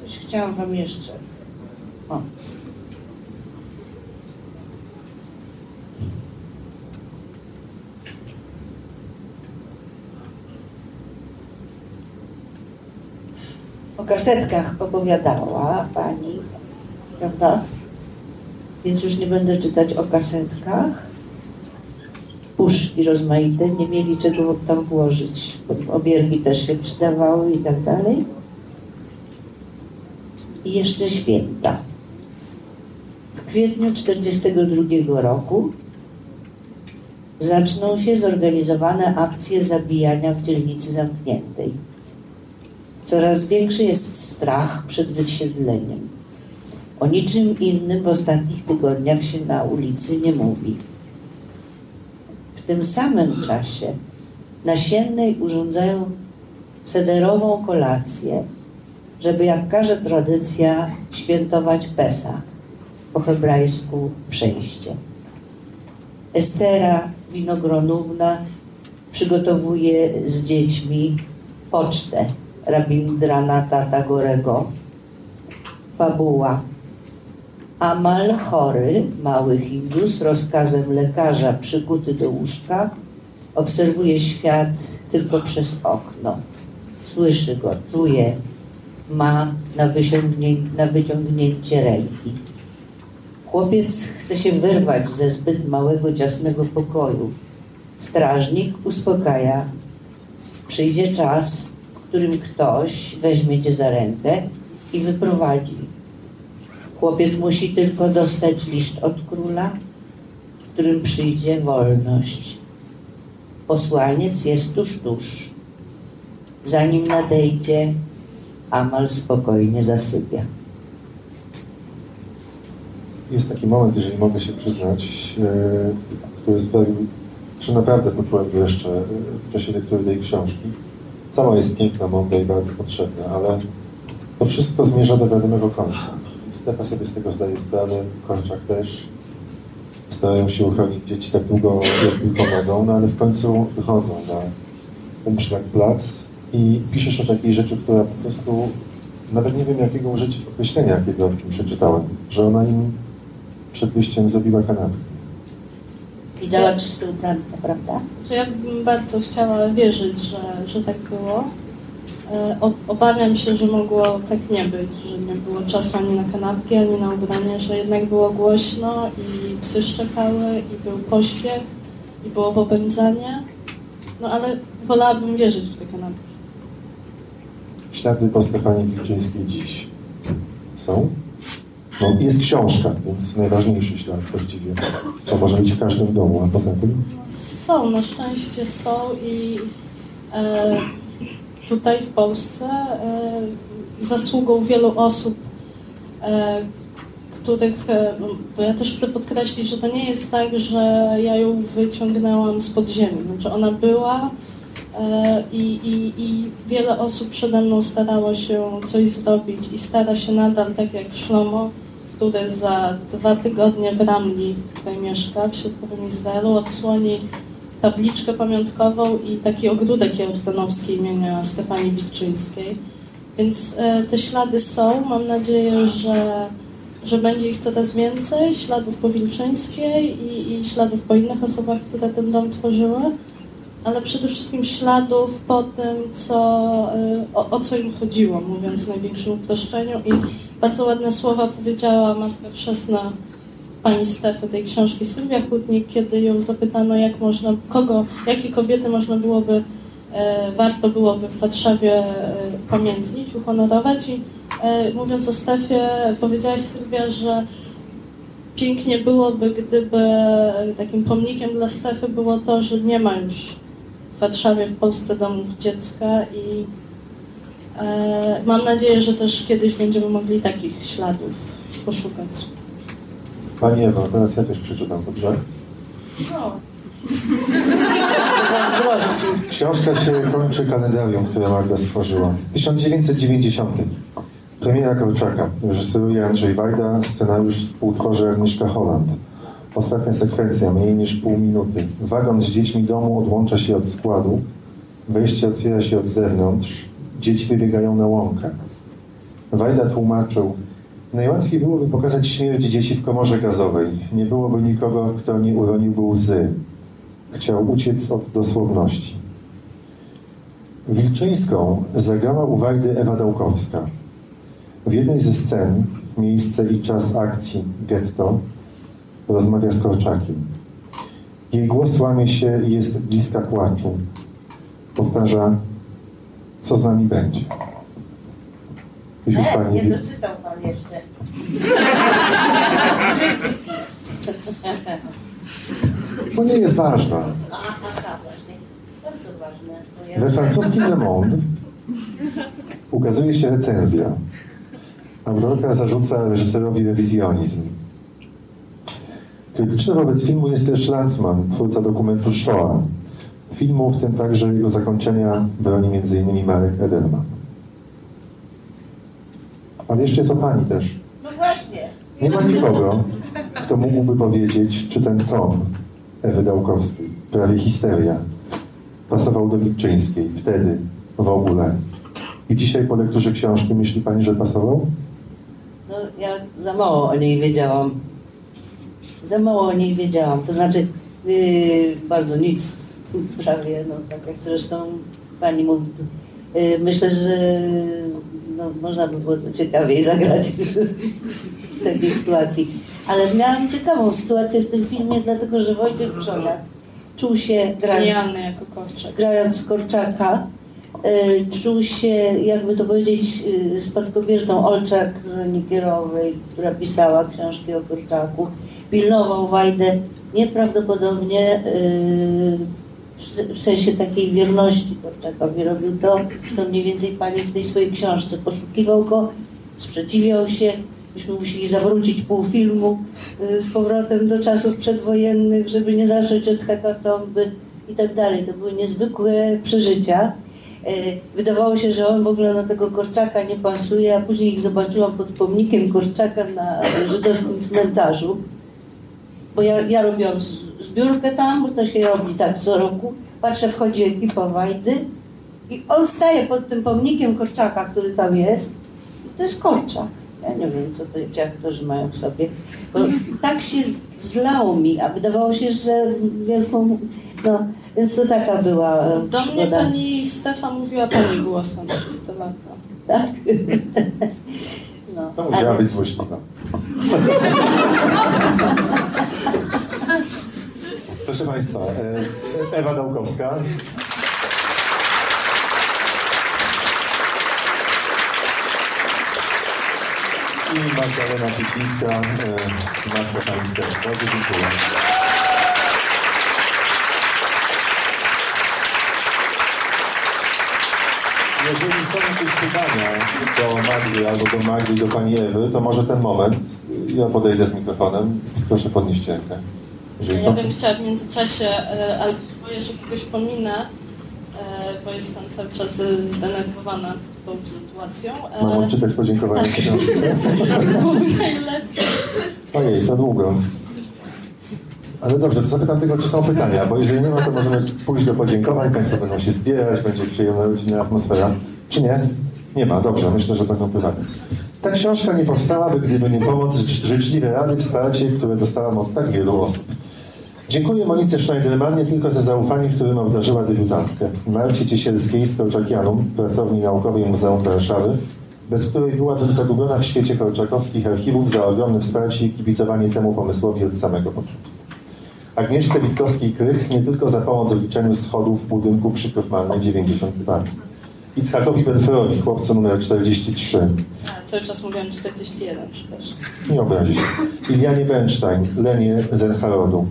Coś chciałam wam jeszcze o. O kasetkach opowiadała pani, prawda? Więc już nie będę czytać o kasetkach. Puszki rozmaite, nie mieli czego tam włożyć. Obiergi też się przydawały i tak dalej i jeszcze święta. W kwietniu 1942 roku zaczną się zorganizowane akcje zabijania w dzielnicy zamkniętej. Coraz większy jest strach przed wysiedleniem. O niczym innym w ostatnich tygodniach się na ulicy nie mówi. W tym samym czasie na Siennej urządzają sederową kolację żeby jak każe tradycja świętować Pesa, po hebrajsku przejście. Estera Winogronówna przygotowuje z dziećmi pocztę Rabindranata Tagorego. Fabuła. Amal chory, mały Hindus, rozkazem lekarza przykuty do łóżka, obserwuje świat tylko przez okno. Słyszy go, czuje, ma na, na wyciągnięcie ręki. Chłopiec chce się wyrwać ze zbyt małego, ciasnego pokoju. Strażnik uspokaja. Przyjdzie czas, w którym ktoś weźmie cię za rękę i wyprowadzi. Chłopiec musi tylko dostać list od króla, w którym przyjdzie wolność. Posłaniec jest tuż, tuż. Zanim nadejdzie, Amal spokojnie zasypia. Jest taki moment, jeżeli mogę się przyznać, e, który sprawił, że naprawdę poczułem go jeszcze e, w czasie lektury tej książki. Sama jest piękna, mądra i bardzo potrzebna, ale to wszystko zmierza do wiadomego końca. Stefa sobie z tego zdaje sprawę, Korczak też. Starają się uchronić dzieci tak długo, jak tylko mogą, no ale w końcu wychodzą na umszlak plac i piszesz o takiej rzeczy, która po prostu nawet nie wiem jakiego użyć określenia, kiedy o tym przeczytałem, że ona im przed wyjściem zrobiła kanapkę. I dała czysty ubranka, prawda? To ja bym bardzo chciała wierzyć, że, że tak było. E, Obawiam się, że mogło tak nie być, że nie było czasu ani na kanapki, ani na ubranie, że jednak było głośno i psy szczekały, i był pośpiech, i było popędzanie. No ale wolałabym wierzyć w te kanapki. Ślady po Stefanii Wilczyńskiej dziś są? No, jest książka, więc najważniejszy ślad właściwie. To może być w każdym domu, a poza tym Są, na szczęście są i e, tutaj w Polsce e, zasługą wielu osób, e, których, e, no, bo ja też chcę podkreślić, że to nie jest tak, że ja ją wyciągnęłam z podziemi. Znaczy ona była i, i, i wiele osób przede mną starało się coś zrobić i stara się nadal, tak jak Szlomo, który za dwa tygodnie w Ramli, w której mieszka, w środkowym Izraelu, odsłoni tabliczkę pamiątkową i taki ogródek jordanowski imienia Stefanii Wilczyńskiej. Więc e, te ślady są. Mam nadzieję, że, że będzie ich coraz więcej. Śladów po Wilczyńskiej i, i śladów po innych osobach, które ten dom tworzyły. Ale przede wszystkim śladów po tym, co, e, o, o co im chodziło, mówiąc w największym uproszczeniu. I bardzo ładne słowa powiedziała matka chrzestna pani Stefy tej książki Sylwia Chudnik, kiedy ją zapytano, jak można, kogo, jakie kobiety można byłoby, e, warto byłoby w Warszawie e, pamiętnić, uhonorować i e, mówiąc o Stefie, powiedziałaś Sylwia, że pięknie byłoby, gdyby takim pomnikiem dla Stefy było to, że nie ma już w Warszawie, w Polsce domów dziecka i e, mam nadzieję, że też kiedyś będziemy mogli takich śladów poszukać. Pani Ewa, teraz ja coś przeczytam, dobrze? Zazdrości. Książka się kończy kalendarium, które Magda stworzyła. 1990. Premiera Korczaka. Reżyseruje Andrzej Wajda, scenariusz współtworzy Agnieszka Holland. Ostatnia sekwencja, mniej niż pół minuty. Wagon z dziećmi domu odłącza się od składu. Wejście otwiera się od zewnątrz. Dzieci wybiegają na łąkę. Wajda tłumaczył, najłatwiej byłoby pokazać śmierć dzieci w komorze gazowej. Nie byłoby nikogo, kto nie uroniłby łzy. Chciał uciec od dosłowności. Wilczyńską zagrała u Wajdy Ewa Dałkowska. W jednej ze scen, miejsce i czas akcji getto, rozmawia z Korczakiem. Jej głos łamie się i jest bliska płaczu. Powtarza, co z nami będzie. Już już Nie, pani nie doczytał pan jeszcze. Bo nie jest ważna. Aha, właśnie. Bardzo ważne. bo ja- We francuskim Le Monde ukazuje się recenzja. Autorka zarzuca reżyserowi rewizjonizm. Krytyczny wobec filmu jest też Lanzmann, twórca dokumentu Shoah. Filmu, w tym także jego zakończenia, broni m.in. Marek Edelman. Ale jeszcze jest o pani też. No właśnie. Nie ma nikogo, kto mógłby powiedzieć, czy ten tom Ewy Dałkowskiej, prawie histeria, pasował do Wilczyńskiej, wtedy, w ogóle. I dzisiaj po lekturze książki myśli pani, że pasował? No ja za mało o niej wiedziałam. Za mało o niej wiedziałam. To znaczy, yy, bardzo nic prawie, no tak jak zresztą pani mówi. Yy, myślę, że no, można by było to ciekawiej zagrać w takiej sytuacji. Ale miałam ciekawą sytuację w tym filmie, dlatego że Wojciech Przoniak czuł się grając grając Korczaka, y, czuł się, jakby to powiedzieć, y, spadkobiercą Olczak Nikierowej, która pisała książki o Korczaku. Pilnował Wajdę nieprawdopodobnie y, w- sensie takiej wierności Korczakowi. Robił to, co mniej więcej pani w tej swojej książce. Poszukiwał go, sprzeciwiał się. Myśmy musieli zawrócić pół filmu y, z powrotem do czasów przedwojennych, żeby nie zacząć od hekatomby i tak dalej. To były niezwykłe przeżycia. Y, Wydawało się, że on w ogóle na tego Korczaka nie pasuje, a później ich zobaczyłam pod pomnikiem Korczaka na żydowskim cmentarzu. Bo ja, ja robiłam z- zbiórkę tam, bo to się robi tak co roku. Patrzę, wchodzi ekipa Wajdy i on staje pod tym pomnikiem Korczaka, który tam jest. I to jest Korczak. Ja nie wiem, co to ci aktorzy mają w sobie. Bo tak się zlało mi, a wydawało się, że wielką... No, więc to taka była e, Do mnie przygoda. pani Stefa mówiła pani głosem 300 lata. Tak? No, To musiała ale- być złośliwa. Proszę Państwa, e, Ewa Dałkowska. I Magdalena Picińska, e, Matka Pańska. Bardzo dziękuję. Jeżeli są jakieś pytania do Magdy albo do Magdy do Pani Ewy, to może ten moment. Ja podejdę z mikrofonem. Proszę podnieść rękę. Jeżeli Ja są... bym chciała w międzyczasie, e, ale boję, że kogoś pominę, e, bo jestem cały czas e, zdenerwowana tą sytuacją. Mam odczytać podziękowanie Tak. Byłoby najlepiej. Ojej, to długo. Ale dobrze, to zapytam tylko, czy są pytania, bo jeżeli nie ma, to możemy pójść do podziękowań, Państwo będą się zbierać, będzie przyjemna rodzinna atmosfera. Czy nie? Nie ma, dobrze, myślę, że będą prywatne. Ta książka nie powstałaby, gdyby nie pomoc, życz- życzliwe rady, wsparcie, które dostałam od tak wielu osób. Dziękuję Monice Schneiderman nie tylko za zaufanie, którym obdarzyła debiutantkę. Marcie Ciesielskiej z Korczakianum, pracowni naukowej Muzeum Warszawy, bez której byłabym zagubiona w świecie korczakowskich archiwów za ogromne wsparcie i kibicowanie temu pomysłowi od samego początku. Agnieszce Witkowskiej-Krych nie tylko za pomoc w liczeniu schodów w budynku przy Kofmannej 92. Icchakowi Belferowi, chłopcu numer 43. A, cały czas mówiłam 41, przepraszam. Nie obrazi się. Ilianie Bernstein, Lenie Zenharodu.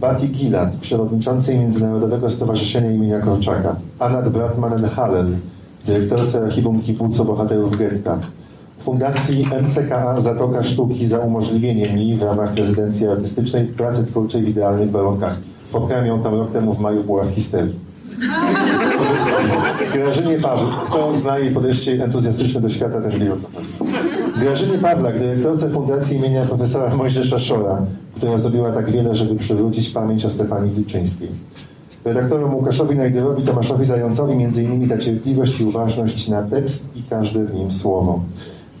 Bati Gilad, przewodniczącej Międzynarodowego Stowarzyszenia imienia Korczaka. Anat Bratmanen-Hallel, dyrektorce Archiwum Kibucu Bohaterów Getta. Fundacji MCKA Zatoka Sztuki za umożliwienie mi w ramach rezydencji artystycznej pracy twórczej w idealnych warunkach. Spotkałem ją tam rok temu w maju, była w histerii. Grażynie Pawł, kto zna jej podejście entuzjastyczne do świata, ten wie o co chodzi. Grażynie Pawlak, dyrektorce Fundacji imienia profesora Mojżesza Szora, która zrobiła tak wiele, żeby przywrócić pamięć o Stefanii Wilczyńskiej. Redaktorom Łukaszowi Najderowi, Tomaszowi Zającowi innymi za cierpliwość i uważność na tekst i każde w nim słowo.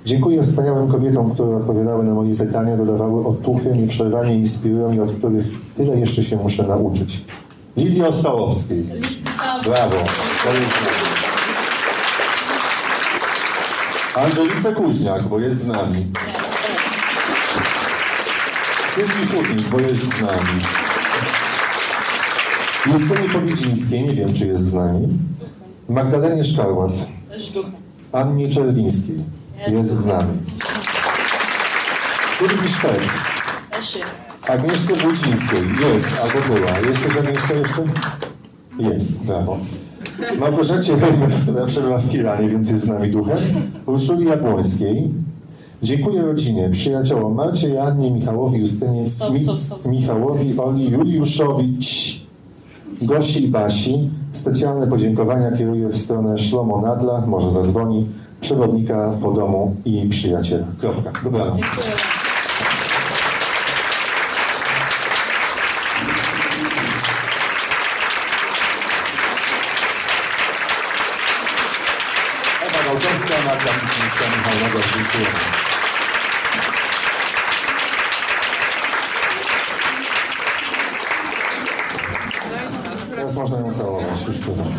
Dziękuję wspaniałym kobietom, które odpowiadały na moje pytania, dodawały otuchy, nieprzerwanie inspirują i od których tyle jeszcze się muszę nauczyć. Lidii Ostałowskiej. Litka, Brawo. Angelice Kuźniak, bo jest z nami. Sylwii Hutnik, bo jest z nami. Justynie Powiedzińskiej, nie wiem, czy jest z nami. Magdalenie Szkarłat. Annie Czerwińskiej. Jest z nami. Sylwii Sztek. Też jest. Agnieszce Wójcińskiej. Jest, albo była. Jesteś Agnieszka jeszcze? Jest, brawo. Małgorzacie Wejmer, która przebywa w Tiranie, więc jest z nami duchem. Urszuli Jabłońskiej. Dziękuję rodzinie, przyjaciołom Marcie, Jannie, Michałowi, Justynie, Mi- są, są. Michałowi, Oli, Juliuszowi, Gosi i Basi. Specjalne podziękowania kieruję w stronę Szlomo Nadla, może zadzwoni, przewodnika po domu i przyjaciela. Kropka. Dobranoc. Dziękuję. Ewa Marta Micińska, Michał Nagor, dziękuję. można ją całować. Już prowadzę.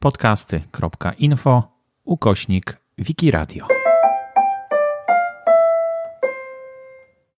podcasty.info ukośnik Wikiradio.